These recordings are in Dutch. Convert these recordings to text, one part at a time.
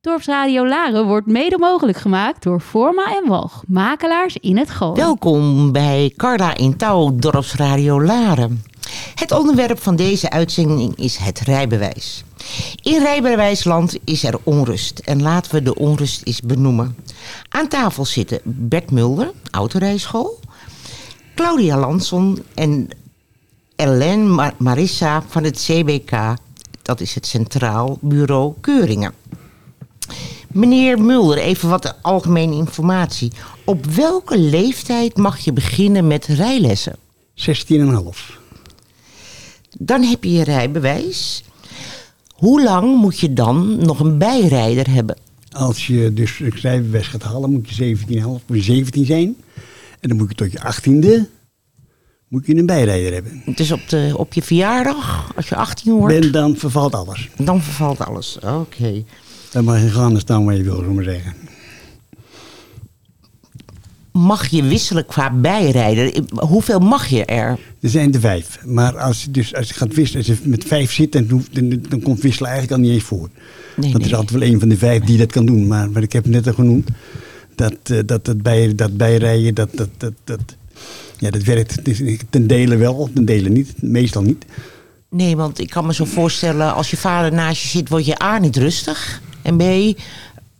Dorpsradio Laren wordt mede mogelijk gemaakt door Forma en Walg, makelaars in het Gooi. Welkom bij Carla in Touw, Dorpsradio Laren. Het onderwerp van deze uitzending is het rijbewijs. In rijbewijsland is er onrust en laten we de onrust eens benoemen. Aan tafel zitten Bert Mulder, autorijschool, Claudia Lanson en Ellen Mar Marissa van het CBK, dat is het Centraal Bureau Keuringen. Meneer Mulder, even wat algemene informatie. Op welke leeftijd mag je beginnen met rijlessen? 16,5. Dan heb je je rijbewijs. Hoe lang moet je dan nog een bijrijder hebben? Als je dus een rijbewijs gaat halen, moet je 17,5 of 17 zijn. En dan moet je tot je 18e moet je een bijrijder hebben. Dus op, de, op je verjaardag, als je 18 wordt, En dan vervalt alles. dan vervalt alles. Oké. Dan mag je gaan staan waar je wil, we maar zeggen. Mag je wisselen qua bijrijder? Hoeveel mag je er? Er zijn er vijf. Maar als je, dus, als je gaat wisselen, als je met vijf zit, dan, hoeft- dan, dan komt wisselen eigenlijk al niet eens voor. Nee, nee. is altijd wel een van de vijf die dat kan doen. Maar wat ik heb net al genoemd, dat, eh, dat, dat, bij, dat bijrijden, dat, dat, dat, dat, ja, dat werkt het ten dele wel, ten dele niet. Meestal niet. Nee, want ik kan me zo voorstellen, als je vader naast je zit, word je A niet rustig. En B,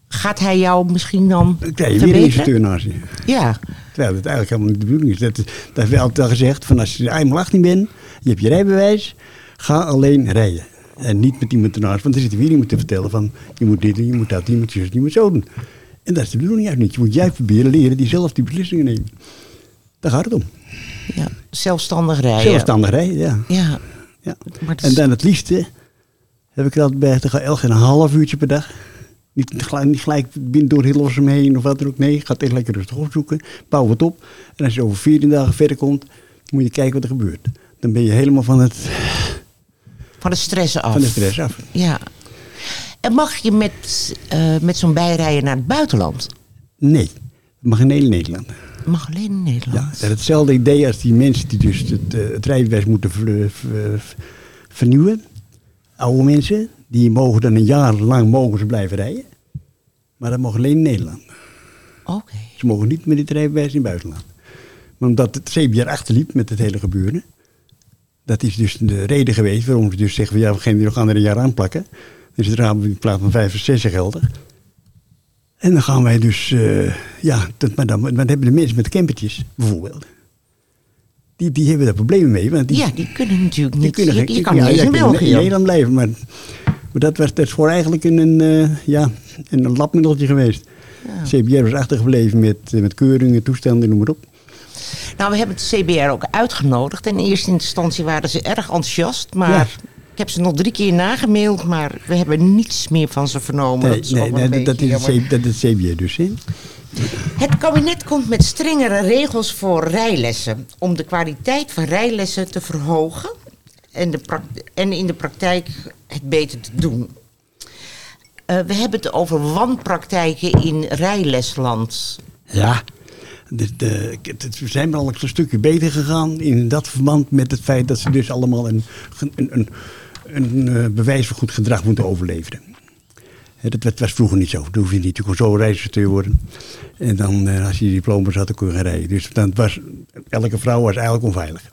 gaat hij jou misschien dan Dan krijg je weer een. Ja, Terwijl het eigenlijk helemaal niet de bedoeling is. Dat, dat is wel altijd al gezegd, van als je eenmaal 18 bent, je hebt je rijbewijs, ga alleen rijden. En niet met iemand ernaast, want dan zit er weer iemand te vertellen van, je moet dit doen, je moet dat doen, je moet zus, je moet zo doen. En dat is de bedoeling juist niet. Je moet juist proberen leren die zelf die beslissingen nemen. Daar gaat het om. ja, zelfstandig rijden. Zelfstandig rijden, ja. Ja, ja. Het En dan het liefste heb ik altijd bij, te gaan elk een half uurtje per dag. Niet gelijk, niet gelijk binnen door Hilversum heen of wat dan ook. Nee, ga het echt lekker rustig opzoeken. Bouw het op. En als je over 14 dagen verder komt, moet je kijken wat er gebeurt. Dan ben je helemaal van, het, van de stress af. van de stress af. Ja. En mag je met, eh, met zo'n bijrijden naar het buitenland? Nee, dat mag in heel Nederland. Mag alleen in Nederland. Ja, dat is hetzelfde idee als die mensen die dus het, eh, het rijbewijs moeten ver- ver- vernieuwen. Oude mensen, die mogen dan een jaar lang mogen ze blijven rijden. Maar dat mag alleen in Nederland. Oké. Ze mogen niet met dit rijbewijs in het buitenland. Maar omdat het CBR achterliep met het hele gebeuren. Dat is dus de reden geweest waarom ze dus zeggen: van, ja, we gaan, gaan er een jaar aan plakken. Dus het raam in plaats van vijf of zes jaar geldig. En dan gaan wij dus, eh, ja, dat, maar, dan, dan hebben de mensen met campertjes bijvoorbeeld. Die, die hebben daar problemen mee. Want die, Ja, die kunnen natuurlijk die niet. kunnen je, je kan ja, niet ja, in België. in Nederland blijven. Maar, maar dat was voor eigenlijk een, een, eh, ja, een, labmiddeltje geweest. CBR was achtergebleven met, eh, met keuringen, toestanden, noem maar op. Nou, we hebben het CBR ook uitgenodigd. En in eerste instantie waren ze erg enthousiast. Maar Ja. ik heb ze nog drie keer nagemaild. Maar we hebben niets meer van ze vernomen. Nee, dat is nee, dat, is het, jammer. C- dat is het CBR dus. Hè? Het kabinet komt met strengere regels voor rijlessen. Om de kwaliteit van rijlessen te verhogen. En, de en in de praktijk het beter te doen. Eh, we hebben het over wanpraktijken in rijlesland. Ja. We zijn wel een stukje beter gegaan in dat verband met het feit dat ze dus allemaal een, een, een, een eh, bewijs voor goed gedrag moeten overleveren. Dat, dat was vroeger niet zo. Dan hoef je niet gewoon zo rijinstructeur te worden. En dan, eh, als je die diploma's had, dan kon je gaan rijden. Dus dan was, elke vrouw was eigenlijk onveilig.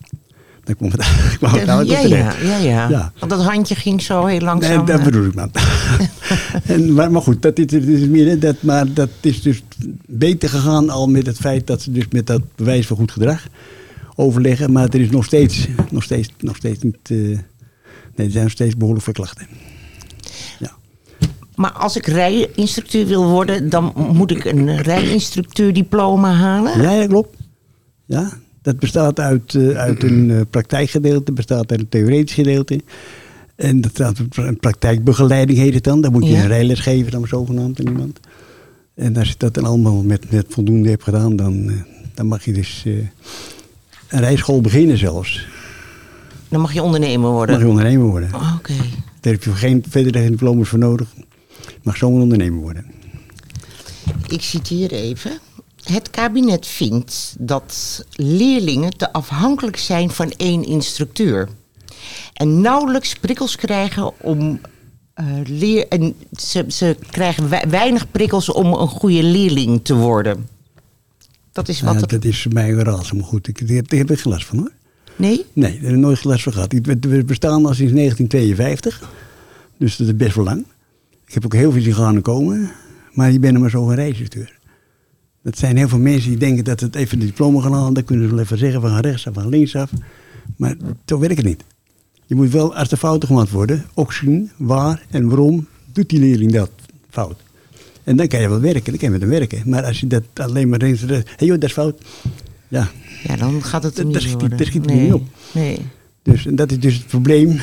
Dan kwam het, kwam het ja, eigenlijk op ja, terecht. ja, ja. Ja. Want dat handje ging zo heel langzaam. Nee, dat eh, bedoel ik maar. en, maar, maar goed, dat is, dat is meer, dat, maar dat is dus beter gegaan al met het feit dat ze dus met dat bewijs van goed gedrag overleggen. Maar er is nog steeds, nog steeds, nog steeds niet. eh, nee, er zijn nog steeds behoorlijk veel klachten. Ja. Maar als ik rijinstructeur wil worden, dan moet ik een rijinstructeurdiploma halen. ja, dat klopt. Ja, dat bestaat uit, eh, uit een eh, praktijkgedeelte, bestaat uit een theoretisch gedeelte. En dat staat een praktijkbegeleiding heet het dan. Dan moet je Ja. een rijles geven, dan zogenaamd aan iemand. En als je dat dan allemaal met, met voldoende hebt gedaan, dan, eh, dan mag je dus een rijschool beginnen zelfs. Dan mag je ondernemer worden. Dan mag je ondernemer worden. Oh, Oké. Daar heb je geen, verder geen diploma's voor nodig. Mag zomaar ondernemer worden. Ik citeer even. Het kabinet vindt dat leerlingen te afhankelijk zijn van één instructeur. En nauwelijks prikkels krijgen om eh, leer, en ze, ze krijgen wei- weinig prikkels om een goede leerling te worden. Dat is wat Ja, het... dat is mij een raadsel, maar goed. Ik, daar heb- daar heb ik geen last van hoor. Nee? Nee, daar heb ik nooit geen last van gehad. Ik- we bestaan al sinds 1952. Dus dat is best wel lang. Ik heb ook heel veel en komen. Maar je bent er maar zo een. Dat zijn heel veel mensen die denken dat het even een diploma gaan halen. Dan kunnen ze wel even zeggen van rechtsaf, van linksaf. Maar zo werkt het niet. Je moet wel, als er fouten gemaakt worden, ook zien waar en waarom doet die leerling dat fout. En dan kan je wel werken, dan kan je met hem werken. Maar als je dat alleen maar eens, hé joh, dat is fout. Ja, Ja, dan gaat het er Dat- niet worden. daar schiet het nee. niet op. Nee. Dus en dat is dus het probleem.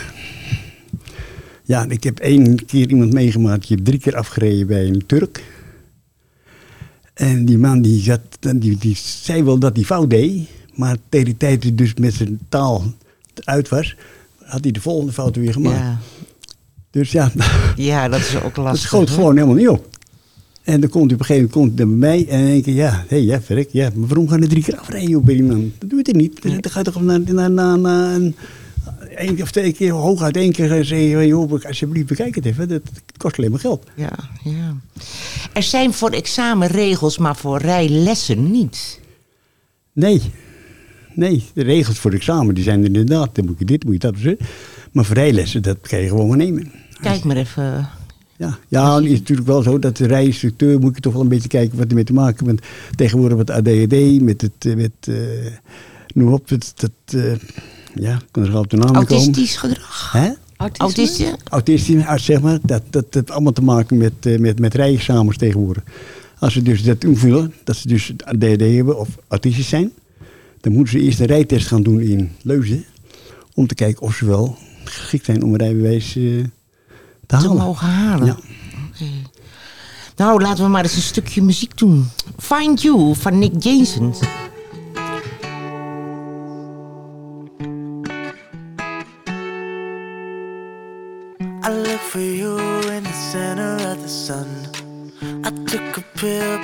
Ja, ik heb één keer iemand meegemaakt, die heeft drie keer afgereden bij een Turk. En die man die, zat, die, die zei wel dat hij fout deed, maar tegen die tijd hij dus met zijn taal uit was, had hij de volgende fout weer gemaakt. Ja. Dus ja, ja, dat is ook dat lastig. schoot hè? gewoon helemaal niet op. En dan komt hij op een gegeven moment komt hij bij mij en denk ik, ja, hé, hey, ja, verrek, ja, maar waarom gaan er drie keer afrijden op iemand? Dat doe je het niet. Dan ga je toch naar, naar, naar, naar een, één of twee keer, hooguit één keer zeggen, joh, alsjeblieft bekijk het even, dat kost alleen maar geld. Ja, ja. Er zijn voor examenregels, maar voor rijlessen niet. Nee, nee, de regels voor het examen, die zijn er inderdaad, dan moet je dit, moet je dat, maar voor rijlessen, dat kan je gewoon nemen. Kijk maar even. Ja, ja het is natuurlijk wel zo dat de rijinstructeur moet je toch wel een beetje kijken wat ermee te maken heeft. Tegenwoordig met ADHD, met het, eh, met, noem op, het, dat, eh, ja, ik kan er wel op de naam komen. Autistisch gedrag. Hè? Autisme? Autistisch, ah, zeg maar, dat, dat heeft allemaal te maken met, eh, met, met rijexamens tegenwoordig. Als ze dus dat invullen, dat ze dus ADHD hebben of autistisch zijn, dan moeten ze eerst een rijtest gaan doen in Leuzen. Om te kijken of ze wel geschikt zijn om een rijbewijs eh, te Te halen. mogen halen. Ja. Oké. Nou, laten we maar eens een stukje muziek doen. Find You van Nick Jason.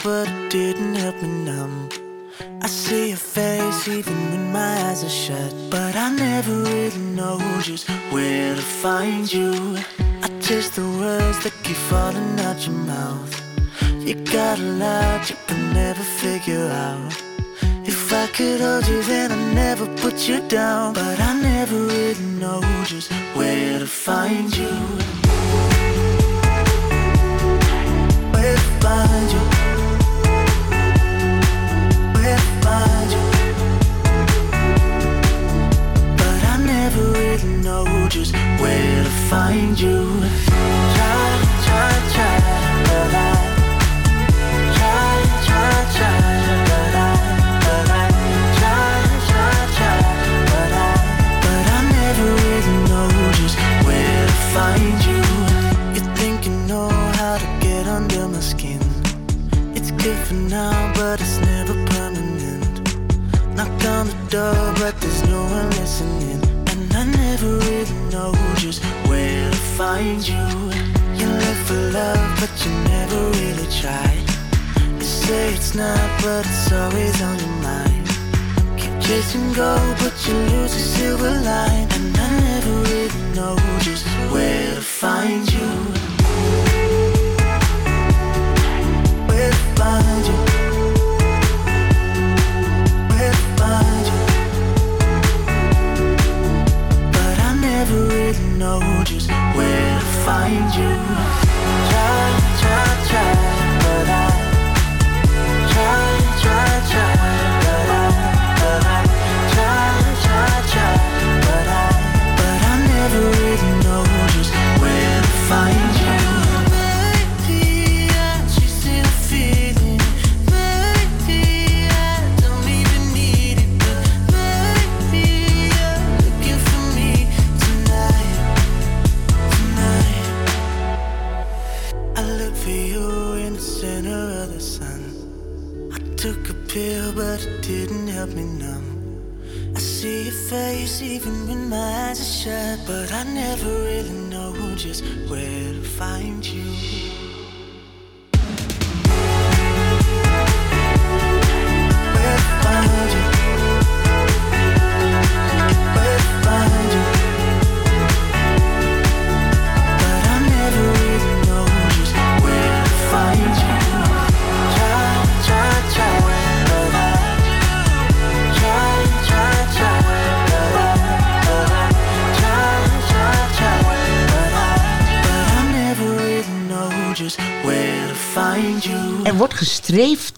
But it didn't help me numb. I see your face even when my eyes are shut. But I never really know just where to find you. I taste the words that keep falling out your mouth. You got a lot you can never figure out. If I could hold you, then I'd never put you down. But I never really know just where to find you. Where to find you. Know just where to find you. Try, try, try, try, try, try, try, try, try, but I, never know just where to find you. You think you know how to get under my skin? It's good for now, but it's never permanent. Knock on the door, but there's no one listening. I never really know just where to find you. You look for love, but you never really try. You say it's not, but it's always on your mind. Keep chasing gold, but you lose the silver line. And I never really know just where to find you. Where to find you.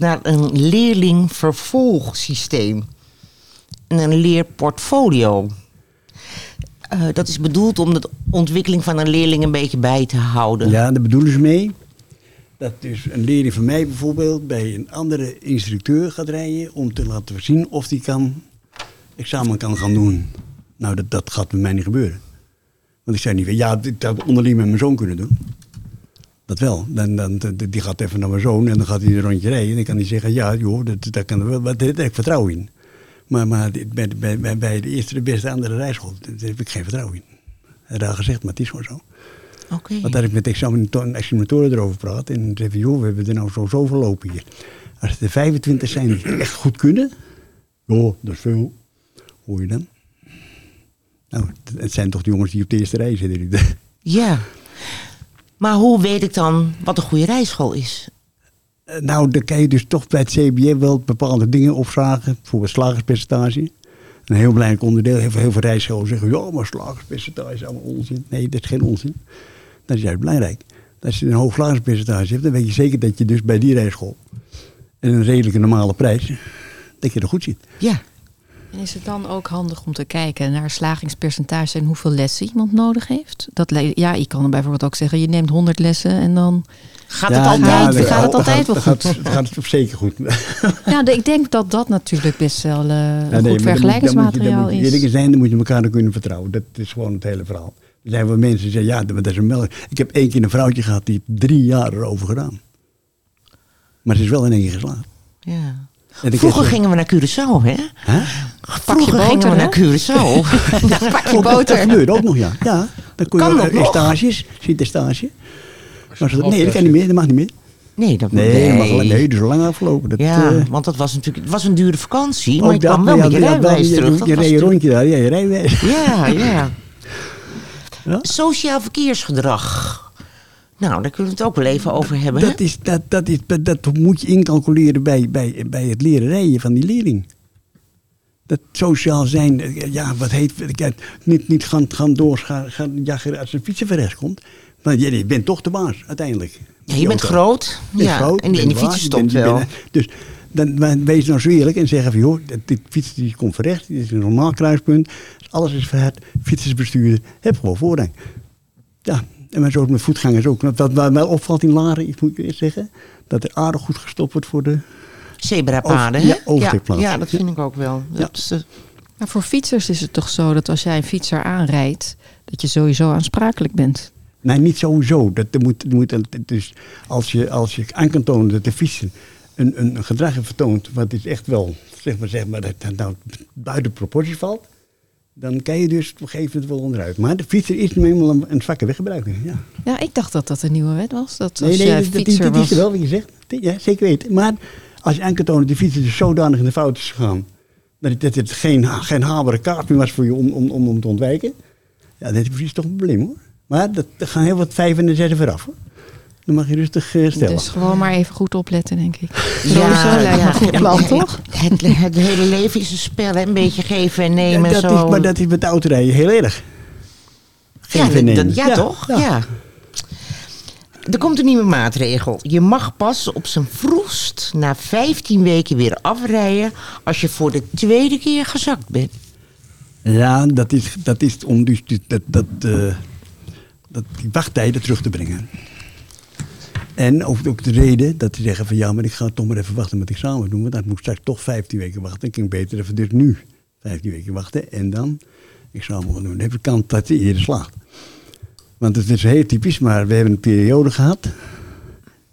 Naar een leerlingvervolgsysteem. En een leerportfolio. Eh, dat is bedoeld om de ontwikkeling van een leerling een beetje bij te houden. Ja, daar bedoelen ze mee. Dat dus een leerling van mij bijvoorbeeld bij een andere instructeur gaat rijden om te laten zien of die kan examen kan gaan doen. Nou, dat, dat gaat bij mij niet gebeuren. Want ik zei niet, ja, dit had onderling met mijn zoon kunnen doen. Dat wel. Dan, dan, die gaat even naar mijn zoon en dan gaat hij een rondje rijden. En dan kan hij zeggen, ja, joh, dat, dat kan wel, daar heb ik vertrouwen in. Maar, maar bij, bij, bij, de eerste, de beste andere rijschool, daar heb ik geen vertrouwen in. Raar gezegd, maar het is gewoon zo. Want daar heb ik met de examinator- examinatoren erover gepraat. En zei joh, we hebben er nou zo zoveel lopen hier. Als er 25 zijn die het echt goed kunnen. Joh, dat is veel. Hoor je dan? Nou, het- zijn toch de jongens die op de eerste rij zitten. Ja. Maar hoe weet ik dan wat een goede rijschool is? Eh, Nou, dan kan je dus toch bij het CBM wel bepaalde dingen opvragen. Bijvoorbeeld slagerspercentage. Een heel belangrijk onderdeel. Heel veel, heel veel rijscholen zeggen, ja, maar slagerspercentage is allemaal onzin. Nee, dat is geen onzin. Dat is juist belangrijk. Als je een hoog slagerspercentage hebt, dan weet je zeker dat je dus bij die rijschool en een redelijke normale prijs, dat je er goed zit. Ja. En is het dan ook handig om te kijken naar slagingspercentage en hoeveel lessen iemand nodig heeft? Dat, ja, je kan er bijvoorbeeld ook zeggen, je neemt 100 lessen en dan... Gaat het altijd? gaat- het altijd wel goed? Gaat, dan gaat het op zeker goed. Ja, de- ik denk dat dat natuurlijk best wel eh, een Ja, nee, goed maar dan moet je- dan vergelijkingsmateriaal eerlijk is. zijn, dan moet je elkaar kunnen vertrouwen. Dat is gewoon het hele verhaal. Er zijn wel mensen die zeggen, ja, dat is een melk. Ik heb één keer een vrouwtje gehad, die heeft drie jaar erover gedaan. Maar ze is wel in één keer geslaagd. Ja. Vroeger gingen we naar Curaçao, hè? Vroeger boter, gingen we naar Curaçao. Pak je Oh, dat- Dat boter. gebeurt ook nog, ja. ja dan kon Kan je dat eh, nog? stages, zit stage. Nee, dat kan niet meer, dat mag niet meer. Nee, dat Nee, dat mag nee, dat is lang afgelopen. Dat, Ja, eh, want dat was natuurlijk het was een dure vakantie, maar ook ik kwam wel met je rijbewijs je- terug. Je, reed een rondje daar, ja, je rijbewijs. Ja, ja. Ja? Sociaal verkeersgedrag. Nou, daar kunnen we het ook wel even over hebben. hè? Dat, is, dat, dat, is, dat, dat moet je incalculeren bij, bij, bij het leren rijden van die leerling. Dat sociaal zijn, eh, ja, wat heet, kijk, niet, niet gaan, gaan gaan, jagen als een fietser van rechts komt. Maar je, je bent toch de baas, uiteindelijk. Ja, je bent groot. Bent Ja, groot, en die, en die fietser stopt wel. bent- dus dan, wees nou zo eerlijk en zeg van, joh, dit- fiets die komt van rechts, dit is een normaal kruispunt. Alles is verhard, fietsersbestuurder, heb gewoon voorrang. Ja, en maar zo met voetgangers ook. Wat mij wel opvalt in Laren, ik moet eerst zeggen, dat er aardig goed gestopt wordt voor de... Zebrapaden, ja, oversteekplaats. Ja, dat vind ik ook wel. Dat is, eh, Maar voor fietsers is het toch zo dat als jij een fietser aanrijdt, dat je sowieso aansprakelijk bent. Nee, niet sowieso. Dat, er moet, er moet, dus als je, als je aan kan tonen dat de fietser een, een, gedrag heeft vertoond, wat is echt wel, zeg maar, zeg maar dat dat nou buiten proportie valt, dan kan je dus op een gegeven moment wel onderuit. Maar de fietser is nu eenmaal een, een zwakke weggebruiker. Ja. Ja, ik dacht dat dat een nieuwe wet was. Dat Nee, nee, jij dat, dat, fietser dat is was... er wel wat je zegt. Ja, zeker weten. Maar als je aan kan tonen dat de fietser dus zodanig in de fout is gegaan, dat het, dat geen, geen haalbare kaart meer was voor je om, om, om, om te ontwijken, ja, dan is precies toch een probleem hoor. Maar dat, er gaan heel wat vijf en zes vooraf hoor. Dan mag je rustig stellen. Dus gewoon maar even goed opletten, denk ik. ja, Sowieso lijkt me goed plan, ja, toch? Het, het hele leven is een spel, hè? een beetje geven en nemen Ja, en dat zo. is, maar dat is met autorijden heel erg. ja, Geven en dat- nemen. ja, toch? Ja. Er komt een nieuwe maatregel. Je mag pas op zijn vroegst na 15 weken weer afrijden als je voor de tweede keer gezakt bent. Ja, dat is, dat is om dus dat, dat, eh, dat, die wachttijden terug te brengen. En ook, ook de reden dat ze zeggen van ja, maar ik ga toch maar even wachten met examen doen. Want dan moet ik straks toch 15 weken wachten. Ik beter even dus nu 15 weken wachten en dan examen gaan doen. Dan heb ik kans dat je eerder slaagt. Want het is heel typisch, maar we hebben een periode gehad.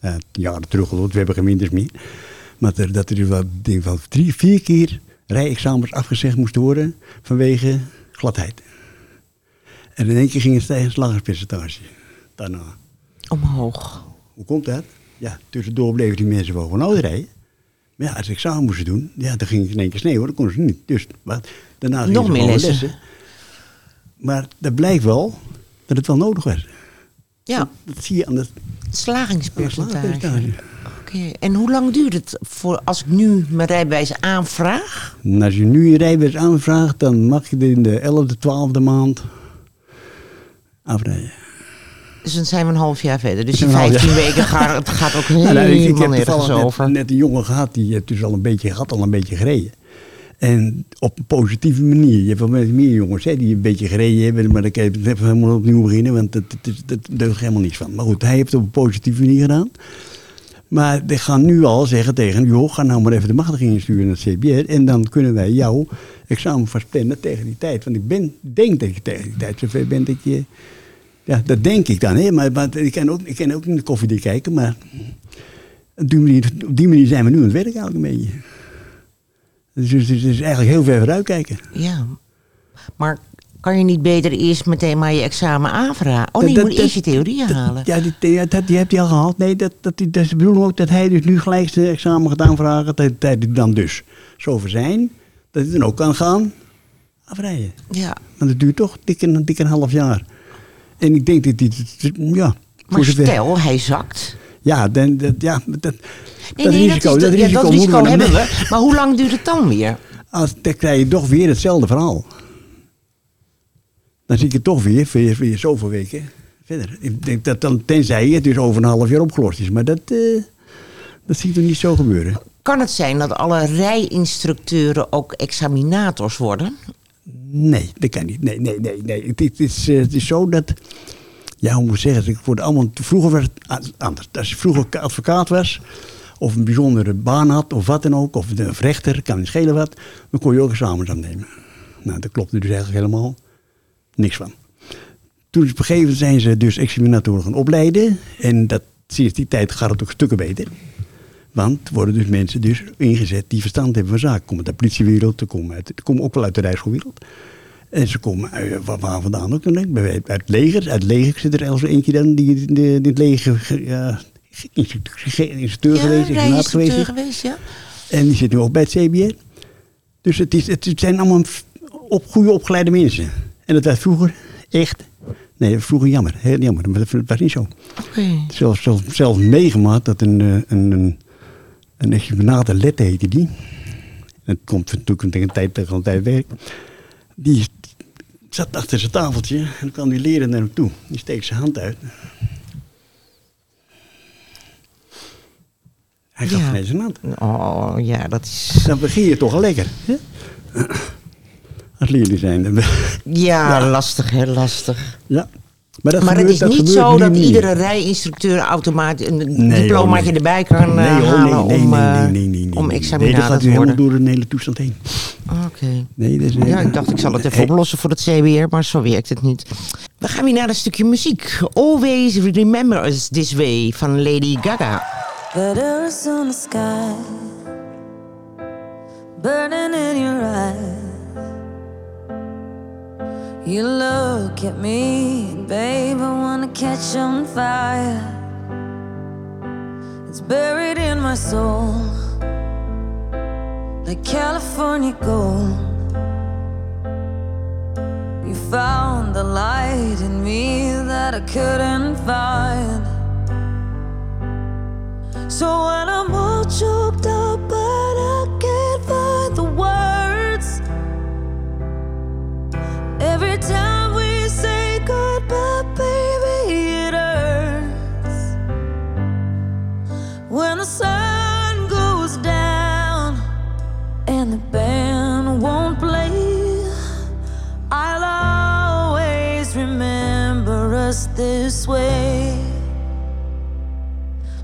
Uh, jaren terug, we hebben minders meer. Maar er, dat er dus wel, denk van drie, vier keer rijexamens afgezegd moesten worden vanwege gladheid. En in één keer ging het stijgen slagingspercentage daarna. Omhoog. Hoe komt dat? Ja, tussendoor bleven die mensen wel gewoon oud rijden. Maar ja, als ze examen moesten doen, ja, dan ging het in één keer sneeuwen, dan konden ze niet. Dus wat, daarna gingen Nog meer lessen. Maar dat blijkt wel dat het wel nodig was. Ja, Dat zie je aan het slagingspercentage. slagingspercentage. Oké, en hoe lang duurt het voor als ik nu mijn rijbewijs aanvraag? En als je nu je rijbewijs aanvraagt, dan mag je in de 11e, 12e maand afrijden. Dus dan zijn we een half jaar verder. Dus die Een half 15 jaar. weken gaat, het gaat ook Nou, helemaal nou, ik, ik heb over. net, net een jongen gehad, die heeft dus al een beetje, had al een beetje gereden. En op een positieve manier. Je hebt wel met meer jongens hè, die een beetje gereden hebben, maar dan kan je het even helemaal opnieuw beginnen, want dat, dat, is- dat deugt helemaal niets van. Maar goed, hij heeft het op een positieve manier gedaan. Maar die gaan nu al zeggen tegen hem, joh, ga nou maar even de machtiging insturen naar het CBR en dan kunnen wij jouw examen vast plannen tegen die tijd. Want ik ben, denk dat je tegen die tijd zover bent dat je... Ja, dat denk ik dan, hè. Maar, maar ik, kan ook, ik kan ook niet de koffiedik kijken, maar op die, manier, op die manier zijn we nu aan het werk eigenlijk een beetje. Dus het is, is eigenlijk heel ver vooruitkijken. Ja. Maar kan je niet beter eerst meteen maar je examen aanvragen? Oh nee, je Dat- moet dat- eerst je theorie halen. Ja, die, die, dat, heeft hij al gehaald. Nee, dat, dat, dat is de bedoeling ook dat hij dus nu gelijk zijn examen gaat aanvragen. Dat hij dan dus zover zijn, dat hij dan ook kan gaan afrijden. Ja. Want het duurt toch dik een, dik een half jaar. En ik denk dat die, ja... Maar stel, hij zakt. Ja, dan, dat, ja dat, Nee, dat nee, risico, dat, is, dat ja, risico, dat moeten risico we hebben we. Maar hoe lang duurt het dan weer? Als, dan krijg je toch weer hetzelfde verhaal. Dan zie ik het toch weer, weer, weer zoveel weken verder. Ik denk dat dan, tenzij het dus over een half jaar opgelost is. Maar dat, eh, dat zie ik toch niet zo gebeuren. Kan het zijn dat alle rijinstructeuren ook examinators worden? Nee, dat kan niet. Nee, nee, nee. nee. Het, is, eh, het is zo dat... Ja, hoe moet ik zeggen? Ik word allemaal, vroeger a- anders. Als je vroeger advocaat was... of een bijzondere baan had, of wat dan ook... of een rechter, kan niet schelen wat... dan kon je ook examens aannemen. Nou, dat klopte dus eigenlijk helemaal niks van. Toen op een gegeven moment zijn ze dus examinatoren gaan opleiden. En dat, sinds die tijd gaat het ook stukken beter. Want er worden dus mensen dus ingezet die verstand hebben van zaken. Komen uit de politiewereld, ze komen, uit, komen ook wel uit de rijschoolwereld. En ze komen uit, waar, waar vandaan ook dan? Uit het leger. Uit het leger zit er zelfs eentje dan die in het leger ge- ja, instructeur, instructeur geweest, examinator geweest geweest, ja. En die zit nu ook bij het CBR. Dus het, is, het zijn allemaal op, goede opgeleide mensen. En dat was vroeger echt... Nee, vroeger jammer. Heel jammer. Maar dat was niet zo. Oké. Zelfs, zelfs, zelfs meegemaakt dat een, eh, een, een, een examinator Lette heette die. Dat komt natuurlijk tegen een tijd tegen een tijd. Die zat achter zijn tafeltje en dan kwam die leren naar hem toe. Die steekt zijn hand uit. Hij gaf Ja. mij zijn hand. Oh, ja, dat is... Dan begin je toch al lekker. Hè? Als leerling zijn. Ja, Ja. lastig, hè, lastig. Ja. Maar, dat maar gebeurt, het is dat niet zo dat iedere rijinstructeur automatisch een Nee, diplomaatje hoor, nee. erbij kan eh, Nee, hoor, halen nee, nee, om, nee, eh, nee, nee, nee, nee, om nee. examinator Nee, dat gaat te helemaal worden. door een hele toestand heen. Oké. Nee, dat is, Ja, ik dacht ik zal het even Hey, oplossen voor het CBR, maar zo werkt het niet. We gaan weer naar een stukje muziek. Always Remember Us This Way van Lady Gaga. That Arizona sky burning in your eyes. You look at me, babe, I wanna catch on fire. It's buried in my soul, like California gold. You found the light in me that I couldn't find. So when I'm all choked up, Every time we say goodbye, baby, it hurts. When the sun goes down and the band won't play, I'll always remember us this way.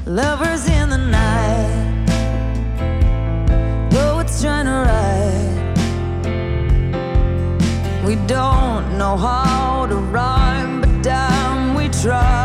Lovers in the night, We don't know how to rhyme, but damn, we try.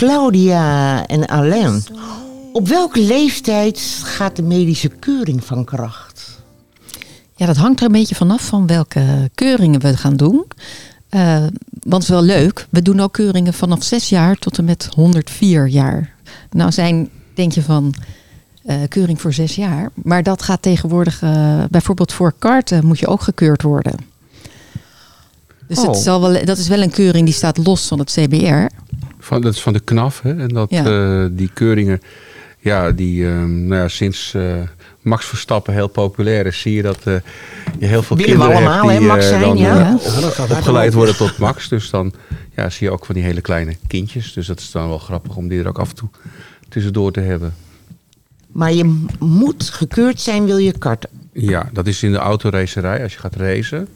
Claudia en Alain. Op welke leeftijd gaat de medische keuring van kracht? Ja, dat hangt er een beetje vanaf van welke keuringen we gaan doen. Eh, want het is wel leuk. We doen ook keuringen vanaf 6 jaar tot en met 104 jaar. Nou zijn, denk je van, eh, keuring voor 6 jaar. Maar dat gaat tegenwoordig, eh, bijvoorbeeld voor karten moet je ook gekeurd worden. Dus Oh. het wel, dat is wel een keuring die staat los van het CBR. Van, dat is van de KNAF. Hè? En dat, Ja. eh, die keuringen, ja, die ehm, nou ja, sinds eh, Max Verstappen heel populair is, zie je dat eh, je heel veel Willen kinderen allemaal, hebt die hè, Max zijn, dan ja? op- opgeleid worden tot Max. Dus dan ja, zie je ook van die hele kleine kindjes. Dus dat is dan wel grappig om die er ook af en toe tussendoor te hebben. Maar je moet gekeurd zijn, wil je karten. Ja, dat is in de autoracerij. Als je gaat racen,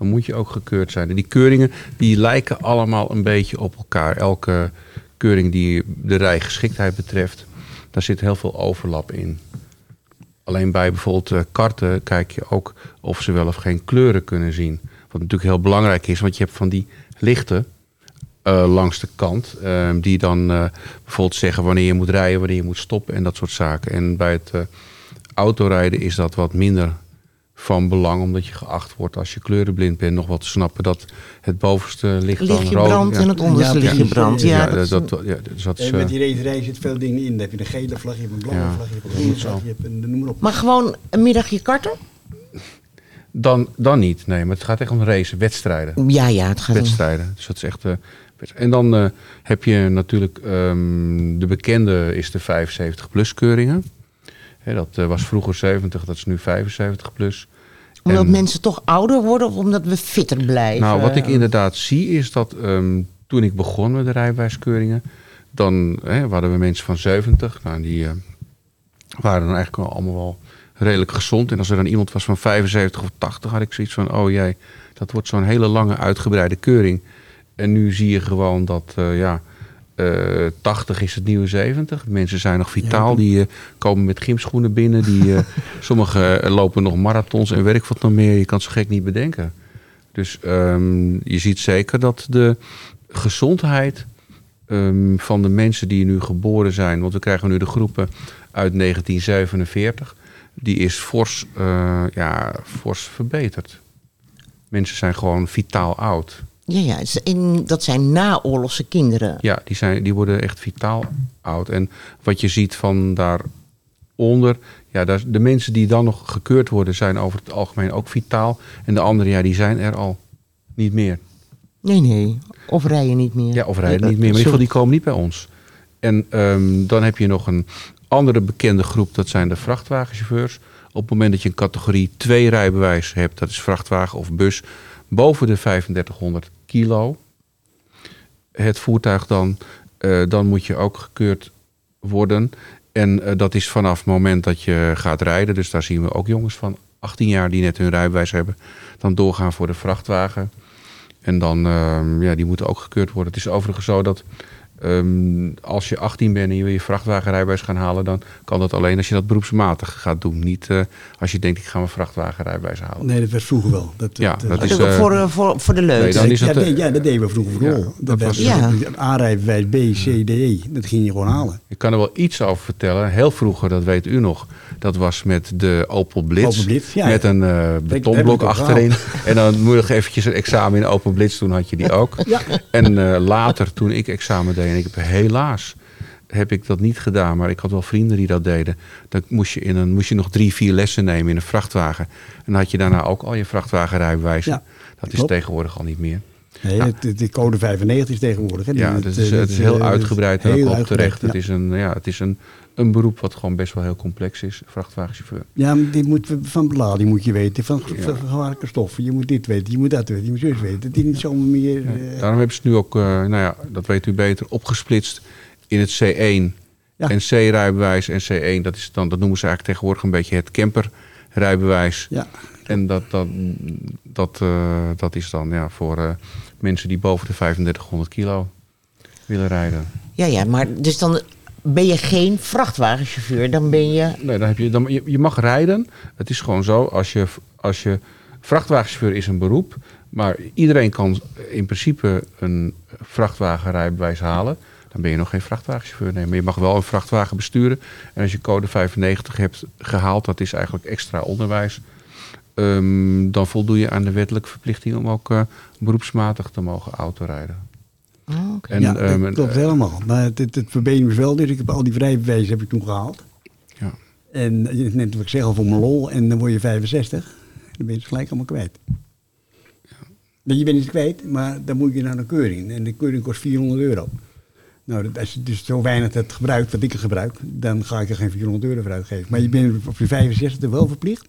dan moet je ook gekeurd zijn. En die keuringen die lijken allemaal een beetje op elkaar. Elke keuring die de rijgeschiktheid betreft, daar zit heel veel overlap in. Alleen bij bijvoorbeeld eh, karten kijk je ook of ze wel of geen kleuren kunnen zien. Wat natuurlijk heel belangrijk is, want je hebt van die lichten eh, langs de kant. eh, die dan eh, bijvoorbeeld zeggen wanneer je moet rijden, wanneer je moet stoppen en dat soort zaken. En bij het autorijden is dat wat minder van belang, omdat je geacht wordt als je kleurenblind bent nog wat te snappen dat het bovenste licht dan Lichtje rood brandt ja. en het onderste Ja, lichtje brandt. Ja, Ja, dat is dat, ja, dus dat is, En met eh, die racerij zit veel dingen in. Dan heb je een gele vlag, je hebt een blauwe Ja, vlag, je hebt een groene vlag, je hebt een noem maar op. Maar gewoon een middagje karten? dan, dan niet, nee, maar het gaat echt om racen, wedstrijden. Ja, ja, het gaat om... wedstrijden. Dus dat is echt. eh, en dan eh, heb je natuurlijk ehm, de bekende is de 75 plus keuringen. Dat eh, was vroeger 70, dat is nu 75 plus. Omdat En- mensen toch ouder worden of omdat we fitter blijven? Nou, wat ik inderdaad zie is dat ehm, toen ik begon met de rijbewijskeuringen, dan hè, waren we mensen van 70. Nou, die eh, waren dan eigenlijk allemaal wel redelijk gezond. En als er dan iemand was van 75 of 80, had ik zoiets van: oh jee, dat wordt zo'n hele lange uitgebreide keuring. En nu zie je gewoon dat, eh, ja. Eh 80 is het nieuwe 70. Mensen zijn nog vitaal. Die eh, komen met gymschoenen binnen. Die, eh, sommigen eh, lopen nog marathons en werk wat nog meer. Je kan het zo gek niet bedenken. Dus ehm, je ziet zeker dat de gezondheid ehm, van de mensen die nu geboren zijn, want we krijgen nu de groepen uit 1947, die is fors, eh, ja, fors verbeterd. Mensen zijn gewoon vitaal oud. Ja, ja, dat zijn naoorlogse kinderen. Ja, die, zijn, die worden echt vitaal oud. En wat je ziet van daaronder, ja, daar, de mensen die dan nog gekeurd worden, zijn over het algemeen ook vitaal. En de anderen, ja, die zijn er al niet meer. Nee, nee. Of rijden niet meer. Ja, of rijden niet meer. Maar in ieder geval, die komen niet bij ons. En ehm, dan heb je nog een andere bekende groep, dat zijn de vrachtwagenchauffeurs. Op het moment dat je een categorie 2 rijbewijs hebt, dat is vrachtwagen of bus, boven de 3500 kilo, het voertuig dan, eh, dan moet je ook gekeurd worden. En eh, dat is vanaf het moment dat je gaat rijden. Dus daar zien we ook jongens van 18 jaar die net hun rijbewijs hebben, dan doorgaan voor de vrachtwagen. En dan, ehm, ja, die moeten ook gekeurd worden. Het is overigens zo dat ehm, als je 18 bent en je wil je vrachtwagenrijbewijs gaan halen, dan kan dat alleen als je dat beroepsmatig gaat doen. Niet eh, als je denkt, ik ga mijn vrachtwagenrijbewijs halen. Nee, dat was vroeger wel. Dat, Ja, dat, dat Dus is, ook eh, voor, eh, voor, voor de leuk. nee, dan is ja, het, nee, eh, ja, dat deden we vroeger vooral. ja, dat dat was- Ja. A-rijbewijs B, C, D, E. Dat ging je gewoon halen. Ik kan er wel iets over vertellen. Heel vroeger, dat weet u nog, dat was met de Opel Blitz. Opel Blitz, ja, met een eh, betonblok achterin. En dan moet je nog eventjes een examen in Opel Blitz. Toen had je die ook. Ja. En eh, later, toen ik examen deed, en ik heb helaas heb ik dat niet gedaan, maar ik had wel vrienden die dat deden. Dan moest je, in een, moest je nog drie, vier lessen nemen in een vrachtwagen. En dan had je daarna ook al je vrachtwagenrijbewijzen. Ja, dat is tegenwoordig al niet meer. Nee, het- de code 95 is tegenwoordig. Hè. Ja, het het, is, eh, het is heel eh, uitgebreid en op uitgebreid, terecht. Het is, een, ja, het is een, een beroep wat gewoon best wel heel complex is, vrachtwagenchauffeur. Ja, maar dit moet, van belading moet je weten, van, gevaarlijke stoffen. Je moet dit weten, je moet dat weten, je moet zus weten. Het is niet zomaar meer... eh, Daarom hebben ze het nu ook, eh, nou ja, dat weet u beter, opgesplitst in het C1 Ja. en C-rijbewijs. En C1, dat, is dan, dat noemen ze eigenlijk tegenwoordig een beetje het camperrijbewijs. ja, En dat, dat, dat, eh, dat is dan ja, voor eh, mensen die boven de 3500 kilo willen rijden. Ja, ja, maar dus dan ben je geen vrachtwagenchauffeur. Dan ben je... Nee, dan heb je, dan, je, je mag rijden. Het is gewoon zo, als je, als je vrachtwagenchauffeur is een beroep, maar iedereen kan in principe een vrachtwagenrijbewijs halen. dan ben je nog geen vrachtwagenchauffeur. Nee, maar je mag wel een vrachtwagen besturen. En als je code 95 hebt gehaald, dat is eigenlijk extra onderwijs. ehm, dan voldoe je aan de wettelijke verplichting om ook eh, beroepsmatig te mogen autorijden. Oh, oké. En, ja, ehm, dat klopt eh, helemaal. Maar het, het, het wel. Dus ik heb al die vrijbewijzen heb ik toen gehaald. Ja. En eh, net wat ik zeg al voor mijn lol. En dan word je 65. Dan ben je het gelijk allemaal kwijt. Ja. Je bent het kwijt, maar dan moet je naar een keuring. En de keuring kost 400 euro. Nou, dat- als je dus zo weinig het gebruikt, wat ik het gebruik, dan ga ik er geen 400 euro voor uitgeven. Maar je bent op je 65 wel verplicht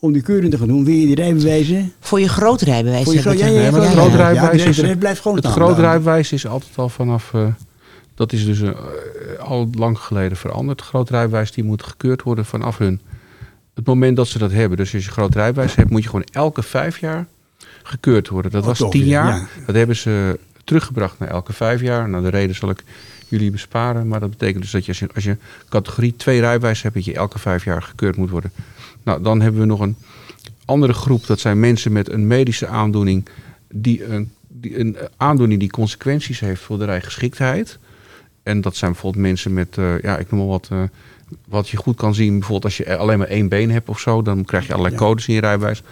om die keuring te gaan doen. Wil je die rijbewijzen? Voor je groot rijbewijs. Voor je zo- ja, het. ja, het ja, groot rijbewijs Ja, de is... blijft Het staan. groot Dan. rijbewijs is altijd al vanaf... eh, dat is dus eh, al lang geleden veranderd. Groot rijbewijs die moet gekeurd worden vanaf hun... Het moment dat ze dat hebben. Dus als je groot rijbewijs hebt, moet je gewoon elke vijf jaar gekeurd worden. Dat Oh, was toch tien jaar. ja. Dat hebben ze teruggebracht naar elke vijf jaar. Nou, de reden zal ik jullie besparen. Maar dat betekent dus dat je als je, als je categorie 2 rijbewijs hebt... dat je elke vijf jaar gekeurd moet worden. Nou, dan hebben we nog een andere groep. Dat zijn mensen met een medische aandoening... die een, die een aandoening die consequenties heeft voor de rijgeschiktheid. En dat zijn bijvoorbeeld mensen met, eh, ja, ik noem maar wat... eh, wat je goed kan zien, bijvoorbeeld als je alleen maar één been hebt of zo... dan krijg je allerlei Ja. codes in je rijbewijs.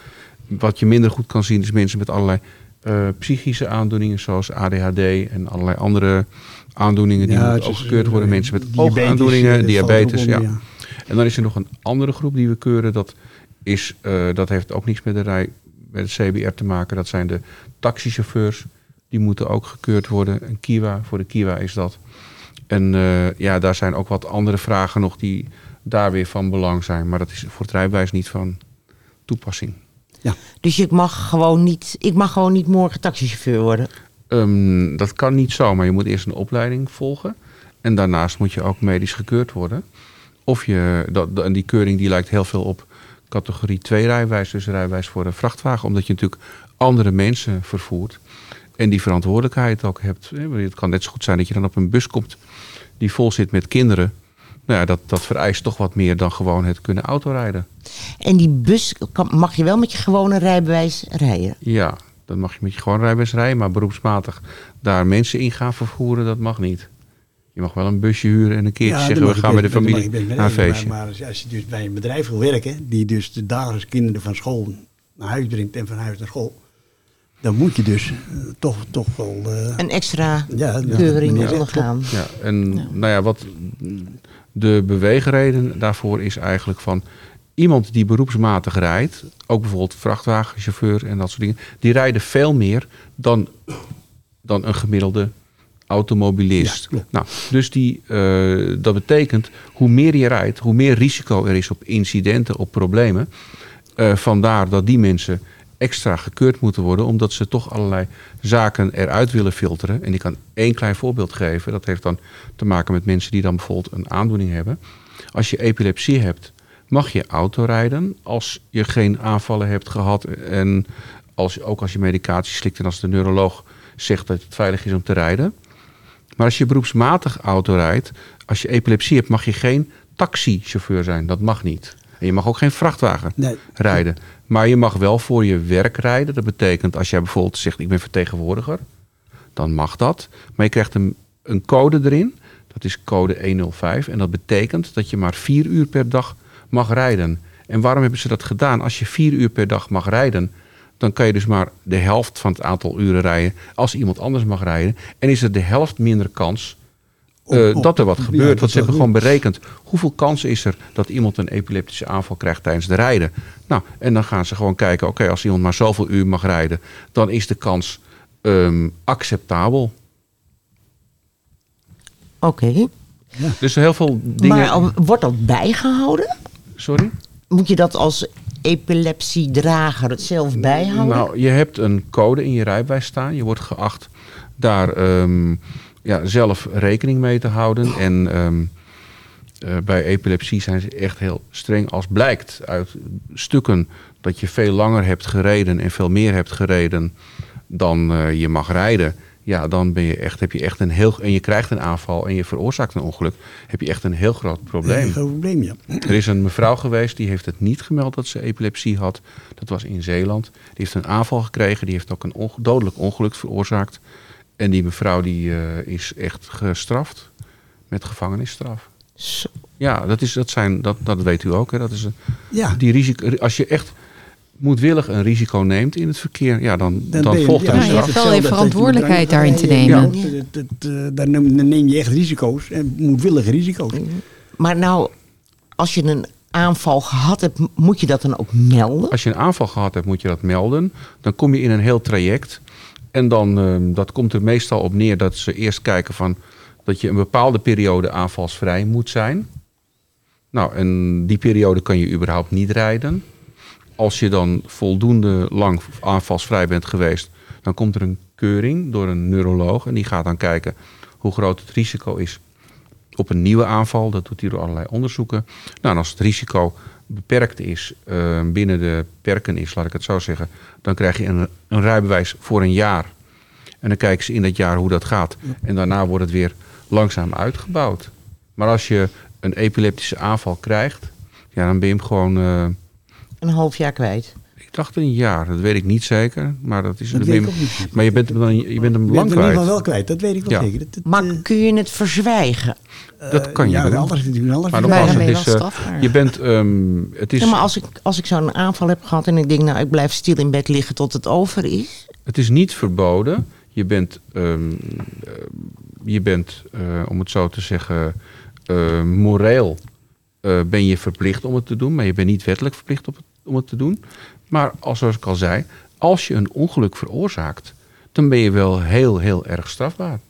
Wat je minder goed kan zien is mensen met allerlei eh, psychische aandoeningen... zoals ADHD en allerlei andere aandoeningen die Ja, moeten het ook is, gekeurd worden. Mensen met oogaandoeningen, diabetes, ja. En dan is er nog een andere groep die we keuren. Dat, is, eh, dat heeft ook niets met de rij, met het CBR te maken. Dat zijn de taxichauffeurs. Die moeten ook gekeurd worden. Een Kiwa, voor de Kiwa is dat. En eh, ja, daar zijn ook wat andere vragen nog die daar weer van belang zijn. Maar dat is voor het rijbewijs niet van toepassing. Dus je mag gewoon niet, ik mag gewoon niet morgen taxichauffeur worden. Ehm, dat kan niet zo, maar je moet eerst een opleiding volgen. En daarnaast moet je ook medisch gekeurd worden. Of je, dat, en die keuring die lijkt heel veel op categorie 2 rijbewijs, dus rijbewijs voor een vrachtwagen. Omdat je natuurlijk andere mensen vervoert. En die verantwoordelijkheid ook hebt. Het kan net zo goed zijn dat je dan op een bus komt die vol zit met kinderen. Nou ja, dat, dat vereist toch wat meer dan gewoon het kunnen autorijden. En die bus kan, mag je wel met je gewone rijbewijs rijden. Ja, dan mag je met je gewoon rijbewijs rijden, maar beroepsmatig daar mensen in gaan vervoeren, dat mag niet. Je mag wel een busje huren en een keertje Ja, zeggen, we gaan met de familie naar een feestje. Maar, maar als- je dus bij een bedrijf wil werken, die dus de dagelijks kinderen van school naar huis brengt en van huis naar school, dan moet je dus eh, toch, toch wel. eh, Een extra ja, ja, keuring meneer zegt, ondergaan. Ja, en nou ja, wat de beweegreden daarvoor is eigenlijk van iemand die beroepsmatig rijdt, ook bijvoorbeeld vrachtwagenchauffeur en dat soort dingen, die rijden veel meer dan, dan een gemiddelde automobilist. Ja, nou, dus die, eh, dat betekent, hoe meer je rijdt, hoe meer risico er is op incidenten, op problemen. Eh, vandaar dat die mensen extra gekeurd moeten worden, omdat ze toch allerlei zaken eruit willen filteren. En ik kan één klein voorbeeld geven. Dat heeft dan te maken met mensen die dan bijvoorbeeld een aandoening hebben. Als je epilepsie hebt, mag je autorijden als je geen aanvallen hebt gehad. En als, ook als je medicatie slikt en als de neuroloog zegt dat het veilig is om te rijden. Maar als je beroepsmatig auto rijdt, als je epilepsie hebt, mag je geen taxichauffeur zijn. Dat mag niet. En je mag ook geen vrachtwagen Nee. rijden. Maar je mag wel voor je werk rijden. Dat betekent als jij bijvoorbeeld zegt ik ben vertegenwoordiger, dan mag dat. Maar je krijgt een, een code erin. Dat is code 105. En dat betekent dat je maar vier uur per dag mag rijden. En waarom hebben ze dat gedaan? Als je vier uur per dag mag rijden, dan kan je dus maar de helft van het aantal uren rijden als iemand anders mag rijden. En is er de helft minder kans eh, Op- op- dat er wat ja, gebeurt. Want ze hebben gewoon berekend hoeveel kans is er dat iemand een epileptische aanval krijgt tijdens de rijden. Nou, en dan gaan ze gewoon kijken, oké, als iemand maar zoveel uur mag rijden, dan is de kans ehm, acceptabel. Oké. Dus heel veel dingen. Maar al- wordt dat bijgehouden? Sorry? Moet je dat als epilepsiedrager het zelf bijhouden? Nou, je hebt een code in je rijbewijs staan. Je wordt geacht daar ehm, ja, zelf rekening mee te houden. En ehm, eh, bij epilepsie zijn ze echt heel streng. Als blijkt uit stukken dat je veel langer hebt gereden en veel meer hebt gereden dan eh, je mag rijden. Ja, dan ben je echt, heb je echt een heel. En je krijgt een aanval en je veroorzaakt een ongeluk. Heb je echt een heel groot probleem. Een groot probleem, ja. Er is een mevrouw geweest die heeft het niet gemeld dat ze epilepsie had. Dat was in Zeeland. Die heeft een aanval gekregen. Die heeft ook een onge- dodelijk ongeluk veroorzaakt. En die mevrouw die eh, is echt gestraft met gevangenisstraf. Zo. Ja, dat, is, dat, zijn, dat, dat weet u ook. Hè? Dat is een, Ja, die risico, als je echt moedwillig een risico neemt in het verkeer, ja, dan, dan, volgt er ja, een je hebt wel je verantwoordelijkheid daarin te nemen. Ja, dat- dat- eh, daar neem je echt risico's. En moedwillige risico's. Maar nou, als je een aanval gehad hebt, moet je dat dan ook melden? Als je een aanval gehad hebt, moet je dat melden. Dan kom je in een heel traject. En dan, ehm, dat komt er meestal op neer dat ze eerst kijken van dat je een bepaalde periode aanvalsvrij moet zijn. Nou, en die periode kan je überhaupt niet rijden. Als je dan voldoende lang aanvalsvrij bent geweest, dan komt er een keuring door een neuroloog. En die gaat dan kijken hoe groot het risico is op een nieuwe aanval. Dat doet hij door allerlei onderzoeken. Nou, en als het risico beperkt is, eh, binnen de perken is, laat ik het zo zeggen, dan krijg je een, een rijbewijs voor een jaar. En dan kijken ze in dat jaar hoe dat gaat. En daarna wordt het weer langzaam uitgebouwd. Maar als je een epileptische aanval krijgt, ja, dan ben je hem gewoon. eh, Een half jaar kwijt. ik dacht een jaar, dat weet ik niet zeker. Maar, dat is, Dat weet ik niet. maar je bent hem, dan, je bent hem Je lang bent in ieder kwijt. geval wel kwijt, dat weet ik wel Ja. zeker. Dat, dat, Maar eh, kun je het verzwijgen? Dat kan je ja, anders anders. Maar nogmaals, het wel is, eh, je bent, ehm, het is, Ja, maar als ik, als ik zo'n aanval heb gehad en ik denk, nou, ik blijf stil in bed liggen tot het over is. Het is niet verboden. Je bent, ehm, eh, je bent eh, om het zo te zeggen, eh, moreel eh, ben je verplicht om het te doen. Maar je bent niet wettelijk verplicht om het, om het te doen. Maar als, zoals ik al zei, als je een ongeluk veroorzaakt, dan ben je wel heel, heel erg strafbaar.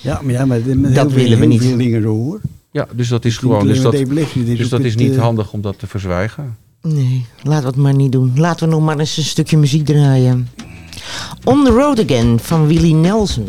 Ja, maar, ja, maar met heel Dat veel- willen we heel niet. veel dingen zo hoor. Ja, dus dat is gewoon. Dus dat, dus dat is niet eh, handig om dat te verzwijgen. Nee, laten we het maar niet doen. Laten we nog maar eens een stukje muziek draaien. On the Road Again van Willie Nelson.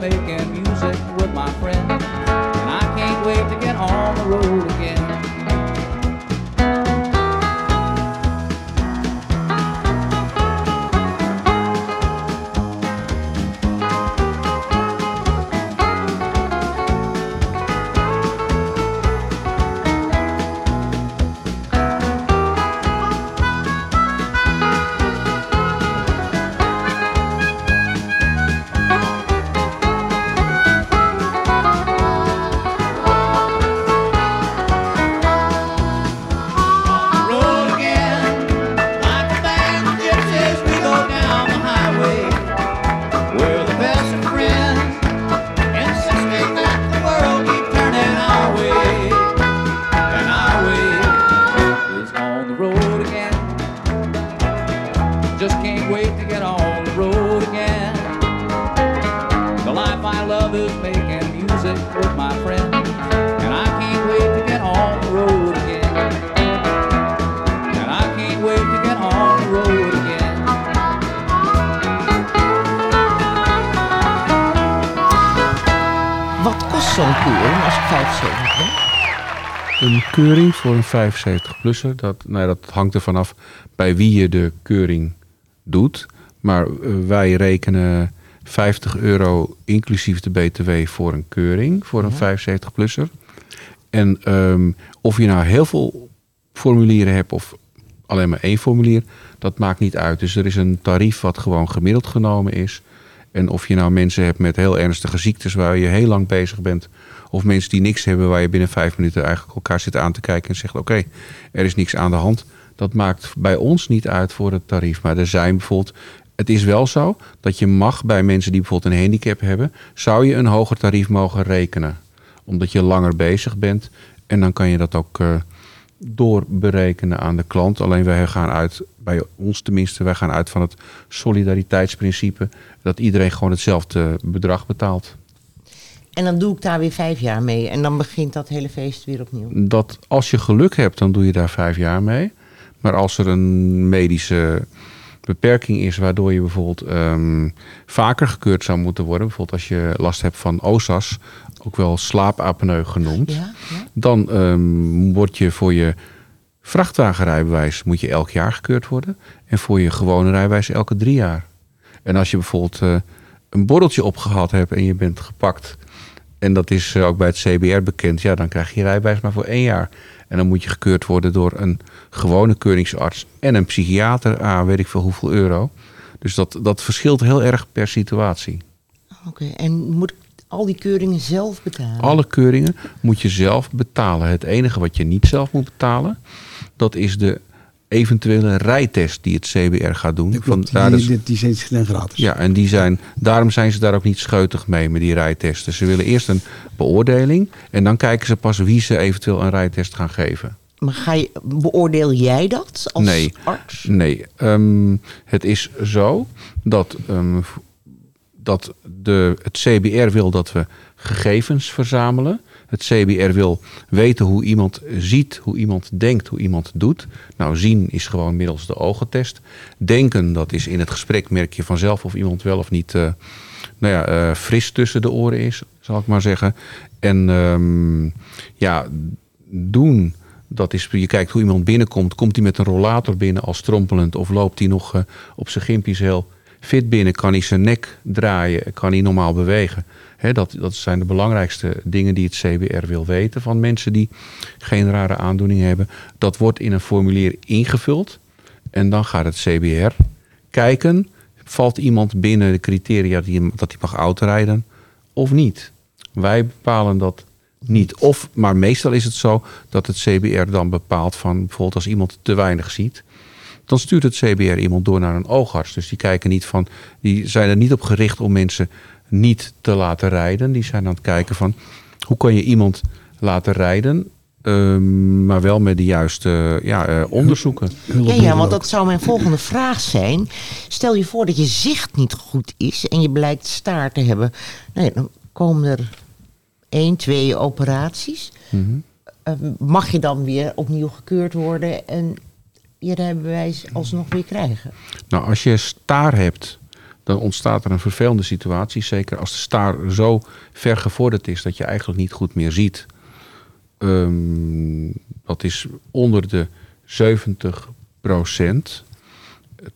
making music with my friends. And I can't wait to get on the road again. Making music with my friends, and I can't wait to get on the road again. And I can't wait to get on the road again. Wat kost zo'n keuring als ik 75 ben? Een keuring voor een 75-plusser, dat, nou ja, dat hangt er vanaf bij wie je de keuring doet. Maar eh, wij rekenen 50 euro inclusief de BTW voor een keuring voor een 75-plusser. En ehm, of je nou heel veel formulieren hebt of alleen maar één formulier, dat maakt niet uit. Dus er is een tarief wat gewoon gemiddeld genomen is. En of je nou mensen hebt met heel ernstige ziektes waar je heel lang bezig bent. Of mensen die niks hebben waar je binnen vijf minuten eigenlijk elkaar zit aan te kijken en zegt oké, er is niks aan de hand. Dat maakt bij ons niet uit voor het tarief. Maar er zijn bijvoorbeeld Het is wel zo dat je mag bij mensen die bijvoorbeeld een handicap hebben, zou je een hoger tarief mogen rekenen. Omdat je langer bezig bent en dan kan je dat ook eh, doorberekenen aan de klant. Alleen wij gaan uit, bij ons tenminste, wij gaan uit van het solidariteitsprincipe. Dat iedereen gewoon hetzelfde bedrag betaalt. En dan doe ik daar weer vijf jaar mee. En dan begint dat hele feest weer opnieuw. dat als je geluk hebt, dan doe je daar vijf jaar mee. Maar als er een medische beperking is, waardoor je bijvoorbeeld ehm, vaker gekeurd zou moeten worden, bijvoorbeeld als je last hebt van OSAS, ook wel slaapapneu genoemd, Ja, ja. dan ehm, word je voor je vrachtwagenrijbewijs moet je elk jaar gekeurd worden en voor je gewone rijbewijs elke drie jaar. En als je bijvoorbeeld eh, een borreltje opgehad hebt en je bent gepakt en dat is eh, ook bij het CBR bekend, ja, dan krijg je je rijbewijs maar voor één jaar. En dan moet je gekeurd worden door een gewone keuringsarts en een psychiater aan weet ik veel hoeveel euro. Dus dat, dat verschilt heel erg per situatie. Oké, en moet ik al die keuringen zelf betalen? Alle keuringen moet je zelf betalen. Het enige wat je niet zelf moet betalen, dat is de eventuele rijtest die het CBR gaat doen. Vandaar die, zijn dan gratis. ja, en die zijn, daarom zijn ze daar ook niet scheutig mee met die rijtesten. Ze willen eerst een beoordeling en dan kijken ze pas wie ze eventueel een rijtest gaan geven. Maar ga je, beoordeel jij dat als Nee. arts? Nee, ehm, het is zo dat, ehm, dat de, het CBR wil dat we gegevens verzamelen. Het CBR wil weten hoe iemand ziet, hoe iemand denkt, hoe iemand doet. Nou, zien is gewoon middels de ogentest. Denken, dat is in het gesprek merk je vanzelf of iemand wel of niet eh, nou ja, eh, fris tussen de oren is, zal ik maar zeggen. En ehm, ja, doen, dat is, je kijkt hoe iemand binnenkomt. Komt hij met een rollator binnen als strompelend of loopt hij nog eh, op zijn gimpjes heel fit binnen? Kan hij zijn nek draaien? Kan hij normaal bewegen? Dat, dat zijn de belangrijkste dingen die het CBR wil weten van mensen die geen rare aandoening hebben. Dat wordt in een formulier ingevuld en dan gaat het CBR kijken. Valt iemand binnen de criteria die, dat hij mag autorijden of niet? Wij bepalen dat niet. Of, maar meestal is het zo dat het CBR dan bepaalt van bijvoorbeeld als iemand te weinig ziet. Dan stuurt het CBR iemand door naar een oogarts. Dus die kijken niet van, die zijn er niet op gericht om mensen niet te laten rijden. Die zijn aan het kijken van hoe kan je iemand laten rijden, ehm, maar wel met de juiste ja, eh, onderzoeken. Ja, ja, want dat zou mijn volgende vraag zijn. Stel je voor dat je zicht niet goed is en je blijkt staar te hebben. Nou dan komen er één, twee operaties. Mhm. Eh, mag je dan weer opnieuw gekeurd worden en je rijbewijs alsnog weer krijgen? Nou, als je staar hebt, dan ontstaat er een vervelende situatie. Zeker als de staar zo ver gevorderd is dat je eigenlijk niet goed meer ziet. Ehm, dat is onder de 70%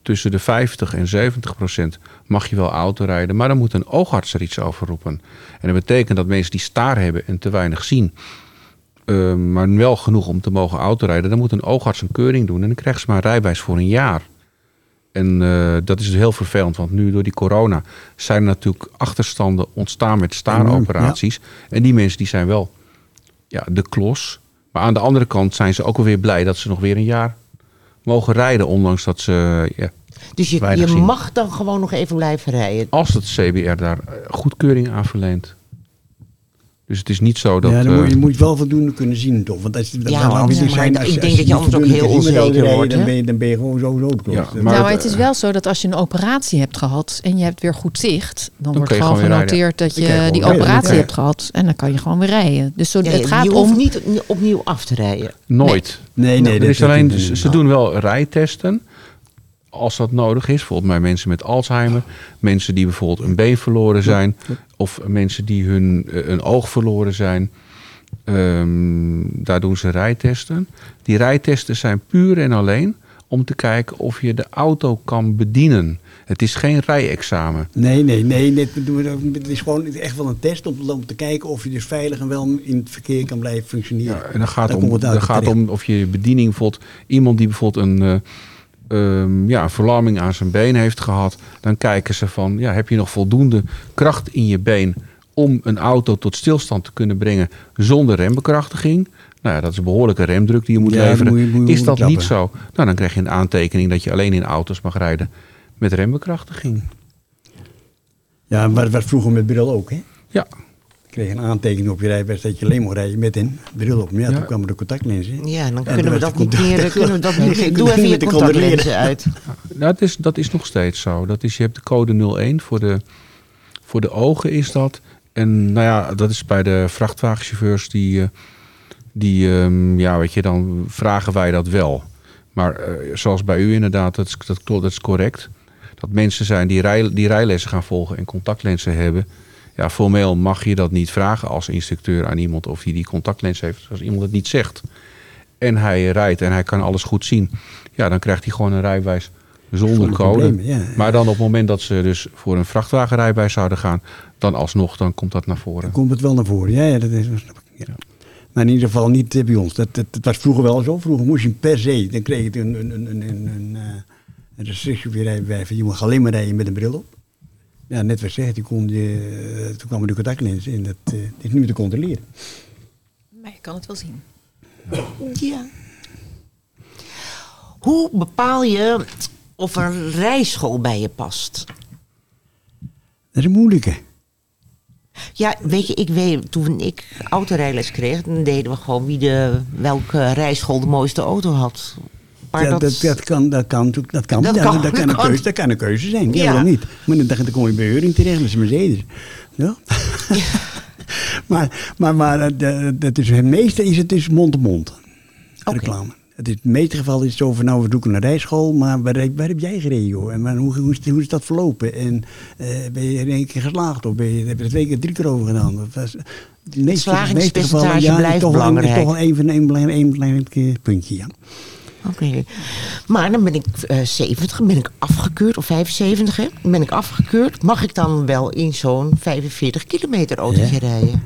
Tussen de 50 en 70% mag je wel autorijden, maar dan moet een oogarts er iets over roepen. En dat betekent dat mensen die staar hebben en te weinig zien, ehm, maar wel genoeg om te mogen autorijden, dan moet een oogarts een keuring doen en dan krijgen ze maar een rijbewijs voor een jaar. En eh, dat is dus heel vervelend, want nu door die corona zijn er natuurlijk achterstanden ontstaan met staaroperaties. En die mensen die zijn wel ja, de klos. Maar aan de andere kant zijn ze ook alweer blij dat ze nog weer een jaar mogen rijden, ondanks dat ze, ja, Dus je, je mag dan gewoon nog even blijven rijden. als het CBR daar eh, goedkeuring aan verleent. Dus het is niet zo dat. ja, dan moet je, eh, je moet wel voldoende kunnen zien, toch? Want als, dat Ja, zijn ik als, denk als dat je anders ook heel onzeker wordt, Dan ben, je, dan ben je gewoon sowieso de klos. Ja, maar nou, het, maar het is eh, wel zo dat als je een operatie hebt gehad en je hebt weer goed zicht, dan, wordt je gewoon genoteerd dat je je die rijden, operatie ja. hebt gehad en dan kan je gewoon weer rijden. Dus zo, Ja, het je- gaat je hoeft om. niet opnieuw af te rijden. nooit. Nee, nee, er dat is alleen, ze, eh, ze doen wel rijtesten. Als dat nodig is. Bijvoorbeeld bij mensen met Alzheimer. Mensen die bijvoorbeeld een been verloren zijn. Of mensen die hun eh, een oog verloren zijn. Ehm, daar doen ze rijtesten. Die rijtesten zijn puur en alleen om te kijken of je de auto kan bedienen. Het is geen rijexamen. Nee, nee, nee. het is gewoon echt wel een test om, om te kijken of je dus veilig en wel in het verkeer kan blijven functioneren. Ja, en dan gaat om, het dan uit gaat om of je bediening bijvoorbeeld iemand die bijvoorbeeld een, eh, ehm, ja, een verlamming aan zijn been heeft gehad, dan kijken ze van ja, heb je nog voldoende kracht in je been om een auto tot stilstand te kunnen brengen zonder rembekrachtiging. Nou ja, dat is een behoorlijke remdruk die je moet Ja, leveren. moet je- moet je is dat klappen. niet zo? Nou, dan krijg je een aantekening dat je alleen in auto's mag rijden met rembekrachtiging. Ja, maar dat was vroeger met bril ook, hè? Ja, kreeg een aantekening op je rijbewijs dat je alleen mocht rijden met een bril op. Maar ja, Ja. toen kwamen de contactlenzen. Ja, dan En kunnen we dat niet de meer. Kunnen we dat niet je Doe even je contactlenzen uit. nou, het is, dat is nog steeds zo. Dat is, je hebt de code 01 voor de, voor de ogen is dat. En nou ja, dat is bij de vrachtwagenchauffeurs die, eh, die ehm, ja, weet je, dan vragen wij dat wel. Maar eh, zoals bij u inderdaad, dat is, dat, klopt, dat is correct. Dat mensen zijn die, rij, die rijlessen gaan volgen en contactlenzen hebben. Ja, formeel mag je dat niet vragen als instructeur aan iemand of hij die contactlens heeft. Als iemand het niet zegt en hij rijdt en hij kan alles goed zien. Ja, dan krijgt hij gewoon een rijbewijs zonder code. ja. Maar dan op het moment dat ze dus voor een vrachtwagenrijbewijs zouden gaan, dan alsnog, dan komt dat naar voren. Dan komt het wel naar voren. Ja, ja dat is. Ja. Maar in ieder geval niet eh, bij ons. Dat, dat, dat was vroeger wel zo. Vroeger moest je per se, dan kreeg je een, een, een, een, een, een, eh, een restrictie op je rijbewijs. van Je mag alleen maar rijden met een bril op. Ja, net wat zegt, toen, kon je, eh, toen kwamen de contactlenzen in. Dat eh, is niet meer te controleren. Maar je kan het wel zien. Ja. Hoe bepaal je of een rijschool bij je past? Dat is een moeilijke. Ja, weet je, ik weet, toen ik autorijles kreeg, dan deden we gewoon wie de, welke rijschool de mooiste auto had. Maar Ja, dat, dat, dat, kan, dat kan, dat kan, Dat ja, kan, dat, kan een keuze, dat kan een keuze zijn. Ja, Ja. niet? Maar dan, dan kom je bij Euring terecht, dat is een Mercedes. Ja? maar maar, maar eh, de- dat is, het meeste is het is mond-to-mond Oké. reclame. Het is, in het meeste geval is het zo van, nou, we zoeken een rijschool, maar waar, heb- waar heb jij gereden, joh? En maar, hoe, hoe, is, hoe is dat verlopen? En eh, ben je in één keer geslaagd of ben je, heb je er twee keer, drie keer over gedaan? Of, was- meeste- slagingspercentage ja, blijft toch belangrijk. Toch wel even een, belangrijk- een belangrijk eh, puntje, ja. Oké. Maar dan ben ik eh 70, ben ik afgekeurd, of 75, hè? Dan ben ik afgekeurd. Mag ik dan wel in zo'n 45 kilometer autootje rijden?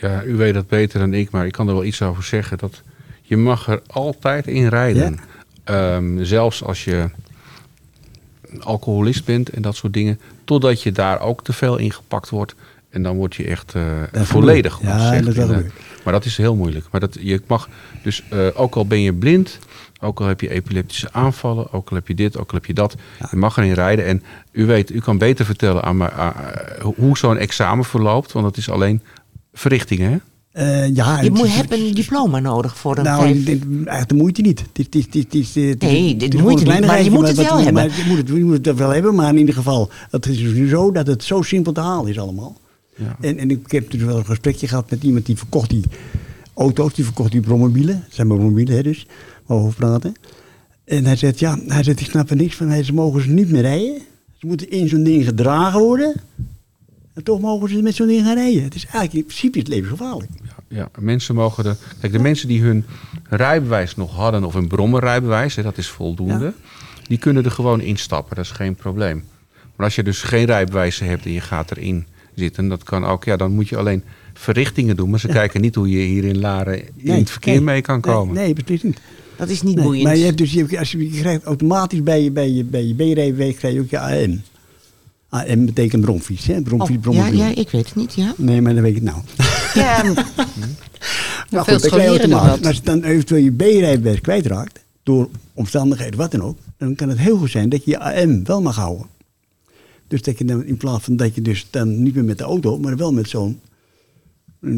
Ja, u weet dat beter dan ik, maar ik kan er wel iets over zeggen. Dat je mag er altijd in rijden. Ehm, zelfs als je alcoholist bent en dat soort dingen. Totdat je daar ook te veel in gepakt wordt. En dan word je echt eh, Dat volledig. Ja, ontzegd. dat maar dat is heel moeilijk. Maar dat, je mag dus, eh, ook al ben je blind, ook al heb je epileptische aanvallen, ook al heb je dit, ook al heb je dat. Je mag erin rijden. En u weet, u kan beter vertellen aan eh, hoe zo'n examen verloopt. Want het is alleen verrichtingen, hè? Eh, ja, Je moet, hebt een diploma nodig voor een Nou, vijf... eigenlijk de moeite niet. Het is, het is, het is, het is, het is- Nee, de moeite niet, maar je moet het wel maar hebben. Je moet, het, je moet het wel hebben, maar in ieder geval, het is nu zo dat het zo simpel te halen is allemaal. Ja. En, en ik heb dus wel een gesprekje gehad met iemand die verkocht die auto's, die verkocht die brommobielen. Dat zijn maar brommobielen, hè, dus, waar we over praten. En hij zegt, ja, hij zegt, ik snap er niks van. Hij, ze mogen ze niet meer rijden. Ze moeten in zo'n ding gedragen worden. En toch mogen ze met zo'n ding gaan rijden. Het is eigenlijk in principe is het levensgevaarlijk. Ja, mensen mogen de. Kijk, de mensen die hun rijbewijs nog hadden, of een brommerrijbewijs, hè, dat is voldoende, Ja. die kunnen er gewoon instappen. Dat is geen probleem. Maar als je dus geen rijbewijs hebt en je gaat erin zitten, dat kan ook, ja, dan moet je alleen verrichtingen doen. Maar ze kijken niet hoe je hier in Laren in Nee, het verkeer nee, mee kan nee, komen. Nee, precies niet. Dat is niet Nee, boeiend. maar je hebt dus, je, hebt- als je, je krijgt automatisch bij je, bij je, bij je B-rijbewijs krijg je ook je AM. AM betekent bromfiets, hè? Bromfiets, Oh, ja, brommobiel. ja, ik weet het niet, ja. Nee, maar dan weet ik het nou. Ja, Maar veel goed, dan krijg je automatisch. Als je dan eventueel je B-rijbewijs kwijtraakt, door omstandigheden, wat dan ook, dan kan het heel goed zijn dat je je AM wel mag houden. Dus dat je dan in plaats van dat je dus dan niet meer met de auto, maar wel met zo'n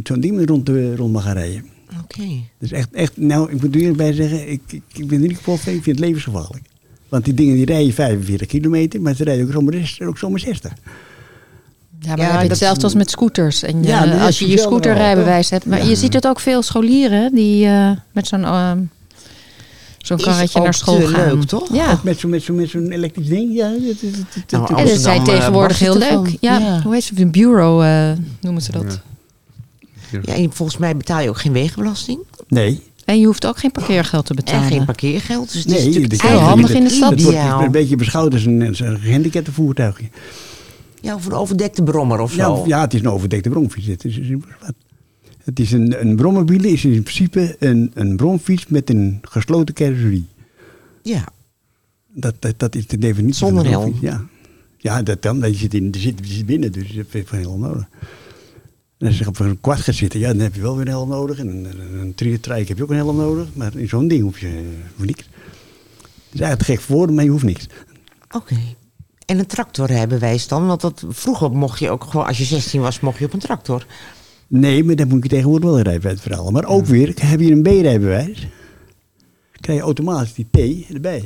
zo'n ding rond, de- rond mag gaan rijden. oké. Dus echt, echt, nou, ik moet er eerlijk bij zeggen, ik, ik, ik ben in ieder geval, ik vind het levensgevaarlijk. Want die dingen die rijden 45 kilometer, maar ze rijden ook zomaar, ook zomaar 60. Ja, maar Ja, dan heb je dat- hetzelfde als met scooters. En Ja, dat als je je scooterrijbewijs hebt. Maar Ja. je ziet het ook veel scholieren die eh, met zo'n ehm, zo'n Is karretje naar school te gaan. leuk, toch? Ja. Ook met zo'n met zo, met zo'n elektrisch ding. Ja, Nou, En dat Amsterdam, zijn eh, tegenwoordig heel leuk. Ja, Ja. hoe heet het? Een bureau eh, noemen ze dat. Ja. Ja, en volgens mij betaal je ook geen wegenbelasting. nee, En je hoeft ook geen parkeergeld te betalen. En geen parkeergeld. Dus het nee. is natuurlijk heel handig in de stad. Het wordt een beetje beschouwd als een, als een gehandicapte voertuigje. Ja, of een overdekte brommer of Ja, zo. of- ja, het is een overdekte bromfiets. Het is, het is een, een brommobiele is in principe een, een bromfiets met een gesloten carrosserie. Ja. Dat, dat, dat is de definitie Zonder van een. Ja, ja dat kan. Je zit, in, je, zit, je zit binnen, dus je hebt geen helm nodig. En als je op een kwart gaat zitten, ja, dan heb je wel weer een helm nodig. En een, een, heb je ook een helm nodig. Maar in zo'n ding hoef je eh, voor niks. Het is eigenlijk gek voor maar je hoeft niks. Oké. En een tractorrijbewijs dan? Want dat, vroeger mocht je ook gewoon, als je 16 was, mocht je op een tractor. Nee, maar dan moet je tegenwoordig wel een rijbewijs verhalen. Maar ook weer, heb je een B-rijbewijs, krijg je automatisch die T erbij.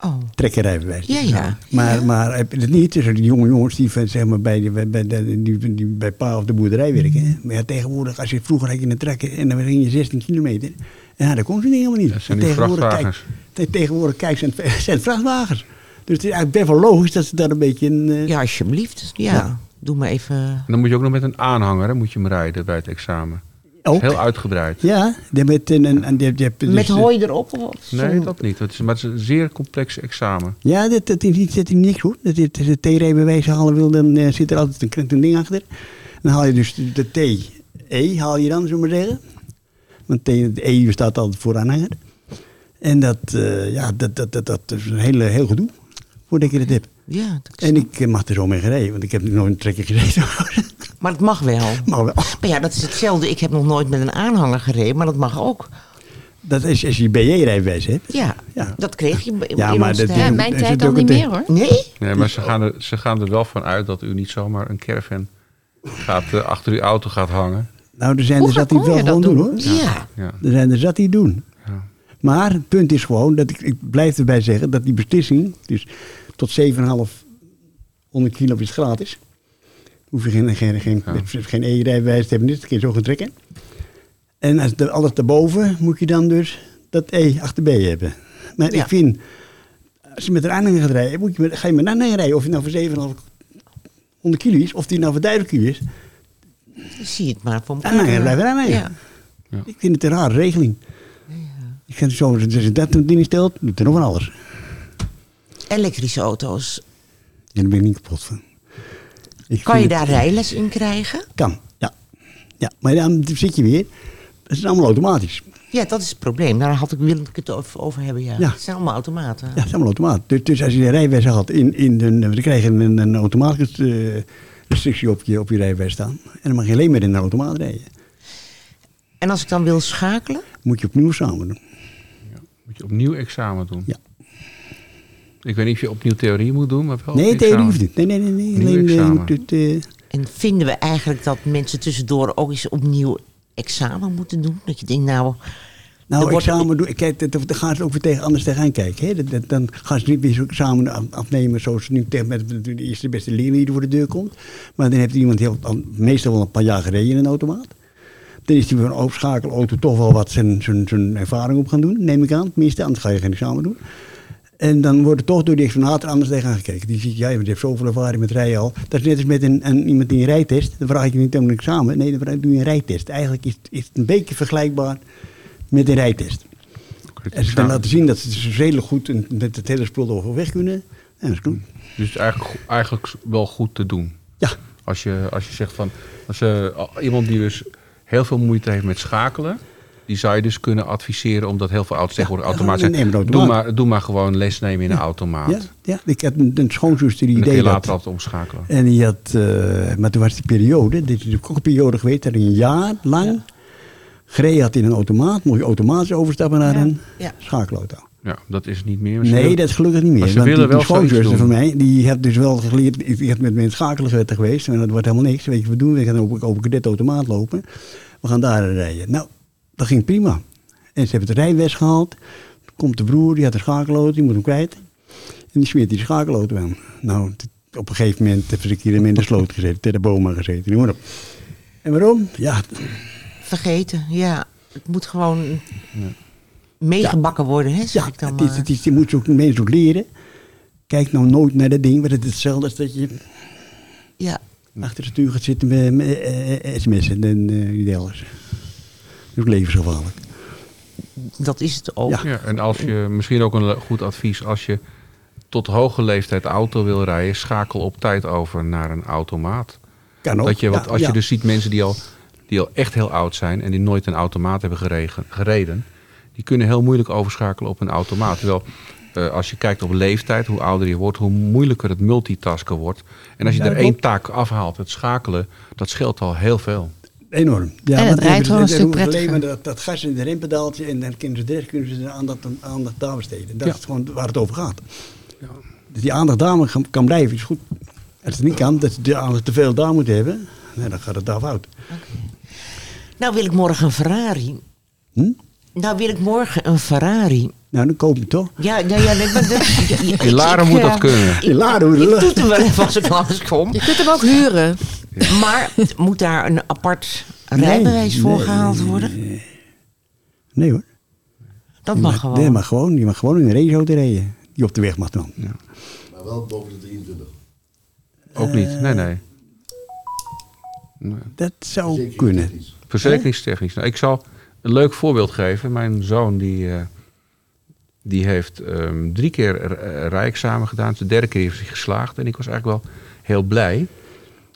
Oh. Trekkerrijbewijs. Ja, ja. Maar, maar heb je het niet? Dus die jonge jongens die, van, zeg maar, bij, die, bij, bij, die, die, bij pa of de boerderij werken. hè. Maar ja, tegenwoordig, als je vroeger had je een trekker en dan ging je 16 kilometer. Ja, dan kon ze niet helemaal niet. Dat zijn die tegenwoordig vrachtwagens. Kijk, tegenwoordig kijk, zijn, het- zijn vrachtwagens. Dus het is eigenlijk best wel logisch dat ze daar een beetje een... eh, Ja, alsjeblieft. Ja, Ja. Doe me even... En dan moet je ook nog met een aanhanger hè, moet je hem rijden bij het examen. ook. Heel uitgebreid. Ja, met een... een, die, die, Met hooi erop? Of Nee, zo? dat niet. Het is, maar het is een zeer complex examen. Ja, dat, dat is niet, dat is niks hoor. Dat is, als je het T-rijbewijs halen wil, dan eh, zit er altijd een, klein- een ding achter. Dan haal je dus de, de T, E haal je dan, zullen we maar zeggen. Want T, de E staat altijd voor aanhanger. En dat, eh, ja, dat, dat, dat, dat is een hele, heel gedoe, voordat je dat hebt. Ja, dat En ik eh, mag er zo mee gereden, want ik heb nog nooit een trekker gereden. maar het mag wel. maar wel. Maar ja, dat is hetzelfde. Ik heb nog nooit met een aanhanger gereden, maar dat mag ook. Dat is als je BJ-rijbewijs hebt. Ja, Ja. dat kreeg je in Ja, maar dat-. Ja, mijn tijd al ook niet meer hoor. Nee? Nee, maar ze gaan, er, ze gaan er wel van uit dat u niet zomaar een caravan gaat, eh, achter uw auto gaat hangen. Nou, er zijn Hoe er zat die wel gewoon doen, doen? hoor. Ja. Ja. Er zijn er zat die doen. Ja. Maar het punt is gewoon dat ik, ik blijf erbij zeggen dat die beslissing, dus tot 7,5 100 kilo is gratis. Hoef je geen, geen, geen, Ja. geen E-rijbewijs te hebben, dit kun je zo gaan trekken. En als de, alles daarboven moet je dan dus dat E achter B hebben. Maar Ja. ik vind, als je met een aanhanger gaat rijden, moet je met, ga je met een aanhanger rijden. Of je nou voor 7,5 100 kilo is, of die nou voor 1000 kilo is. Zie het maar voor elkaar. Aanhanger blijft een aanhanger. Ja. Ik vind het een rare regeling. Ik vind het zo, als je dat niet stelt, doet er nog van alles. Elektrische auto's. Ja, daar ben ik niet kapot van. Ik Kan je daar het- rijles in krijgen? Kan, ja. ja. Maar dan zit je weer. Het is allemaal automatisch. Ja, dat is het probleem. Daar had ik, wil ik het over, over hebben, ja. Ja. Het zijn allemaal automaten. Ja, het is allemaal automatisch. Dus, dus als je een rijbewijs had, in, in de, dan krijg je een, een automatische eh, restrictie op je, op je staan. En dan mag je alleen maar in een automaat rijden. En als ik dan wil schakelen? Moet je opnieuw samen doen. Moet je opnieuw examen doen. Ja. Ik weet niet of je opnieuw theorie moet doen, maar wel nee, theorie hoeft niet. Nee, nee, nee. nee. Alleen eh, moet het... eh, En vinden we eigenlijk dat mensen tussendoor ook eens opnieuw examen moeten doen? Dat je denkt, nou... Nou, wordt- examen doen. Kijk, daar gaan ze ook weer tegen, anders tegenaan kijken. Hè? Dat, dat- dan gaan ze niet weer zo'n examen af- afnemen zoals ze nu tegen met de eerste beste leerling die voor de deur komt. Maar dan heeft iemand heel, al- meestal wel een paar jaar gereden in een automaat. Dan is hij voor een opschakelauto toch wel wat zijn, zijn, zijn ervaring op gaan doen, neem ik aan. Tenminste, anders ga je geen examen doen. En dan wordt er toch door die examinator anders tegenaan gekeken. Die ziet, ja, je hebt zoveel ervaring met rijden al. Dat is net als met een, een, iemand die een rijtest. Dan vraag je niet om een examen. Nee, dan vraag- doe je een rijtest. Eigenlijk is, is het een beetje vergelijkbaar met een rijtest. En ze examen. laten zien dat ze dus redelijk goed een- met het hele spul overweg kunnen. En dat is goed. Dus het is eigenlijk, eigenlijk wel goed te doen. Ja, Als je, als je zegt van, als al- iemand die dus heel veel moeite heeft met schakelen, die zou je dus kunnen adviseren, omdat heel veel auto's tegenwoordig neem zijn. een Doe automaat. maar, doe maar gewoon les nemen in een automaat. ja, ja. Ik had een, een schoonzuster die En deed later dat. altijd omschakelen. En die had, eh, maar toen was die periode, dit is ook een periode geweest, dat een jaar lang gereden had in een automaat. Mocht je automatisch overstappen naar een Ja. schakelauto. Ja, dat is niet meer. Nee, dat is gelukkig niet meer. Maar ze want willen die, wel die zoiets doen. van mij, die heeft dus wel geleerd, die heeft met mijn schakelen geweest. En dat wordt helemaal niks. Weet je wat we doen? We gaan op, op een cadet automaat lopen. We gaan daar rijden. Nou, dat ging prima. En ze hebben het rijwes gehaald. Dan komt de broer, die had een schakelauto, die moet hem kwijt. En die smeert die schakelauto aan. Nou, op een gegeven moment heb ik hier in de sloot gezeten, tegen de boom aan gezeten. Noem maar op. En waarom? Ja, Vergeten, ja. Het moet gewoon meegebakken worden, hè, zeg ja ik dan het is, het is, je moet ook, mensen ook leren. Kijk nou nooit naar dat ding, want het is hetzelfde als dat je Ja, achter het stuur gaat zitten met, met eh, eh, sms'en en eh dergelijks. Dat is ook levensgevaarlijk. dat is het ook. Ja. Ja, en als je, misschien ook een goed advies, als je tot hoge leeftijd auto wil rijden, schakel op tijd over naar een automaat. Kan ook. Dat je, want Ja, als ja. je dus ziet mensen die al, die al echt heel oud zijn en die nooit een automaat hebben geregen, gereden, die kunnen heel moeilijk overschakelen op een automaat. Terwijl eh, als je kijkt op leeftijd, hoe ouder je wordt, hoe moeilijker het multitasken wordt. En als je Ja, er één taak afhaalt, het schakelen, dat scheelt al heel veel. Enorm. Ja, En het rijdt gewoon een stuk ze alleen prettiger. maar dat, dat gas in de rempedaaltje en dan kunnen ze direct kunnen ze de aandacht, aandacht daar besteden. Dat Ja. is gewoon waar het over gaat. Dus die aandacht daar kan blijven is goed. Als het niet kan, dat ze de aandacht te veel daar moeten hebben, nee, dan gaat het daar fout. Nou wil ik morgen een Ferrari. Hm? Nou wil ik morgen een Ferrari. Nou, dan koop je toch. Ja, nou ja, nee, maar dat- ja, ja, In Laren ik, moet eh, dat kunnen. In Laren hoe de Ik lucht. doe het hem wel even als ik langskom. Je kunt hem ook huren. Maar moet daar een apart rijbewijs voor nee, gehaald worden? Nee hoor. Dat Je mag mag- gewoon. Nee, mag gewoon. Je mag gewoon in een raceauto rijden. Die op de weg mag dan. Maar wel boven de 23. Ook niet. Nee, nee. Dat zou kunnen. technisch. Verzekeringstechnisch. Nou, ik zal een leuk voorbeeld geven. Mijn zoon die, eh, die heeft ehm, drie keer r- rijexamen gedaan. De derde keer is hij geslaagd. En ik was eigenlijk wel heel blij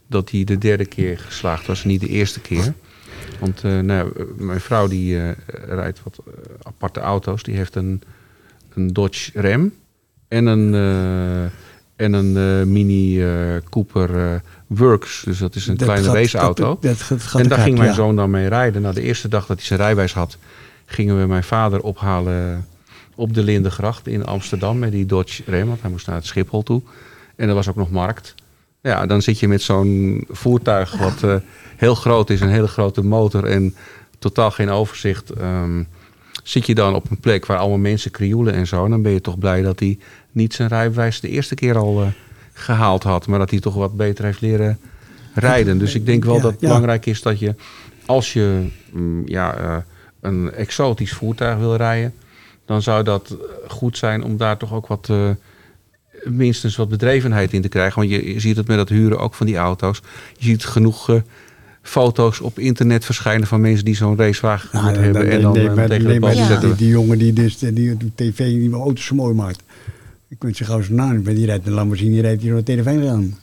dat hij de derde keer geslaagd was. Niet de eerste keer. Want eh, nou, eh, mijn vrouw die eh, rijdt wat eh, aparte auto's. Die heeft een, een Dodge Ram en een, eh, en een eh, Mini eh, Cooper eh, Works. Dus dat is een Dat kleine gaat- raceauto. dat- dat en daar ging mijn ja. zoon dan mee rijden. Nou, de eerste dag dat hij zijn rijbewijs had, gingen we mijn vader ophalen op de Lindengracht in Amsterdam met die Dodge Ram. Want hij moest naar het Schiphol toe. En er was ook nog markt. Ja, dan zit je met zo'n voertuig wat eh, heel groot is, een hele grote motor en totaal geen overzicht. ehm, zit je dan op een plek waar allemaal mensen krioelen en zo. En dan ben je toch blij dat hij niet zijn rijbewijs de eerste keer al eh, gehaald had. Maar dat hij toch wat beter heeft leren rijden. Dus ik denk wel Ja, dat het ja. belangrijk is dat je, als je mm, ja, eh, een exotisch voertuig wil rijden, dan zou dat eh, goed zijn om daar toch ook wat, eh, minstens wat bedrevenheid in te krijgen. Want je, je ziet het met het huren ook van die auto's. Je ziet genoeg eh, foto's op internet verschijnen van mensen die zo'n racewagen Nou, hebben. en dan nee, tegen nee, de maar boom Ja. die, jongen die dus die, die tv die auto's zo mooi maakt. Ik weet ze gauw zijn naam die rijdt een Lamborghini, die rijdt hier naar telefoon aan.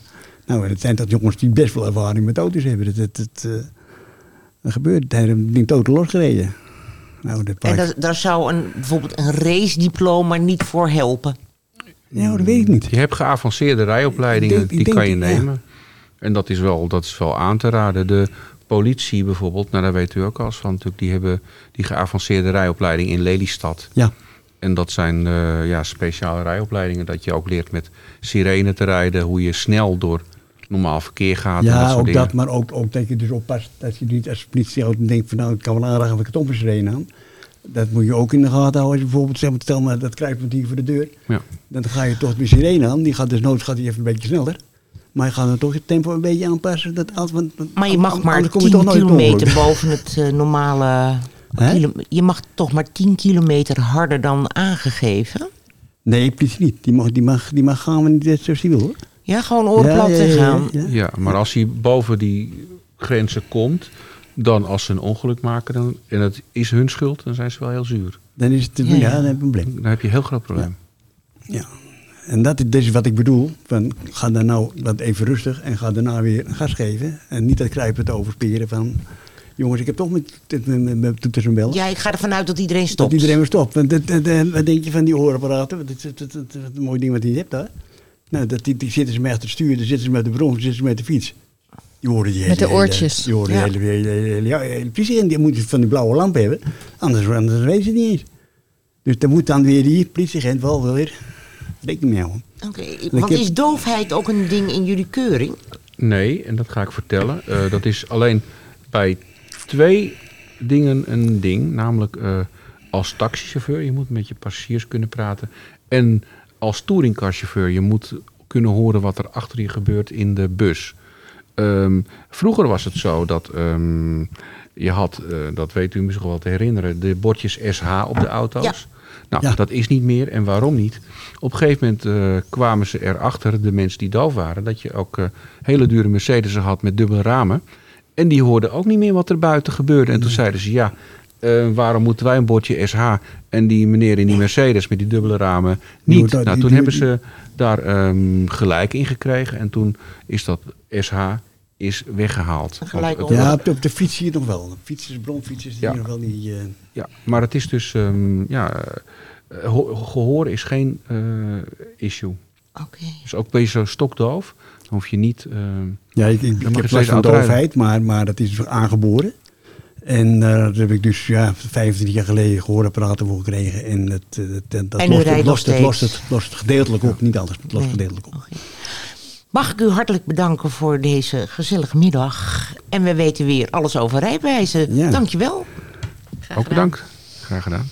Nou, het zijn dat jongens die best wel ervaring met auto's hebben. Dat, dat, dat, dat gebeurt. Hij heeft een ding totaal losgereden. Nou, dat En dat, daar zou een, bijvoorbeeld een race-diploma niet voor helpen. Ja, dat weet ik niet. Je hebt geavanceerde rijopleidingen, Ik denk- ik die kan je ja. nemen. En dat is, wel, dat is wel aan te raden. De politie bijvoorbeeld, nou daar weet u ook al van natuurlijk, die hebben die geavanceerde rijopleiding in Lelystad. Ja. En dat zijn eh, ja, speciale rijopleidingen, dat je ook leert met sirene te rijden, hoe je snel door normaal verkeer gaat. en dat Ja, soort ook dingen. dat, maar ook, ook dat je dus oppast dat je niet als politieauto denkt van nou, ik kan wel aanraken of ik het opgeschreven aan. Dat moet je ook in de gaten houden. Als je bijvoorbeeld zegt, stel maar dat kruipt hier voor de deur. Ja. Dan ga je toch de sirene aan. Die gaat dus noods gaat die even een beetje sneller. Maar je gaat dan toch het tempo een beetje aanpassen. Dat, als, want, want Maar je mag anders maar kom je 10 toch nooit kilometer boven het eh, normale... Kilo- je mag toch maar 10 kilometer harder dan aangegeven? Nee, politie niet. Die mag, die mag, die mag gaan, maar niet zo civiel hoor. Ja, gewoon oren plat ja, gaan. ja. Ja, maar als hij boven die grenzen komt, dan als ze een ongeluk maken dan, en het is hun schuld, dan zijn ze wel heel zuur. Dan is het Ja, dan heb je een probleem. Dan heb je een heel groot probleem. Ja. En dat is, is wat ik bedoel. Van, ga dan nou dat even rustig en ga daarna weer gas geven. En niet dat kruipen te oversperen van... Jongens, ik heb toch met, met, met, met toeters en bel. Ja, ik ga ervan uit dat iedereen stopt. Dat iedereen weer stopt. Want wat denk je van die hoorapparaten? Dat is een mooi ding wat je hebt daar. Nou, dat, die, die zitten ze met achter het stuur, dan zitten ze met de bron, dan zitten ze met de fiets. Die horen die Met de hele- oortjes. Die horen Ja. de hele, hele, hele, ja, hele politie in. Die moeten van die blauwe lamp hebben. Anders, anders weten ze het niet eens. Dus dan moet dan weer die politieagent wel weer rekening mee houden. Oké, want heb- is doofheid ook een ding in jullie keuring? Nee, en dat ga ik vertellen. Eh, dat is alleen bij twee dingen een ding. Namelijk eh, als taxichauffeur, je moet met je passagiers kunnen praten. En als touringcarchauffeur, je moet kunnen horen wat er achter je gebeurt in de bus. Ehm, vroeger was het zo dat ehm, je had, eh, dat weet u misschien wel te herinneren, de bordjes SH op de auto's. Ja. Nou, Ja. dat is niet meer. En waarom niet? Op een gegeven moment eh, kwamen ze erachter, de mensen die doof waren, dat je ook eh, hele dure Mercedes'en had met dubbele ramen. En die hoorden ook niet meer wat er buiten gebeurde. En toen zeiden ze, ja, eh, waarom moeten wij een bordje SH en die meneer in die Mercedes met die dubbele ramen niet? Nou, toen hebben ze daar ehm, gelijk in gekregen. En toen is dat SH is weggehaald. Gelijk het- Ja, op de, op de fiets zie je het nog wel. Fietsers, bronfietsers, die Ja. nog wel die... eh, Ja, maar het is dus, ehm, ja, eh, ho- gehoor is geen eh, issue. Oké. Dus ook ben je zo stokdoof, Dan hoef je niet... eh, Ja, ik, ik, heb last van overheid, maar, maar dat is aangeboren. En eh, daar heb ik dus ja, 25 jaar geleden gehoorapparaten voor gekregen. En, het, het, het- dat En lost, het, lost, het, steeds? lost, het, lost het gedeeltelijk op. Niet alles, het lost Nee. gedeeltelijk op. Mag ik u hartelijk bedanken voor deze gezellige middag. En we weten weer alles over rijbewijzen. Ja. Dankjewel. Graag ook bedankt. Graag gedaan.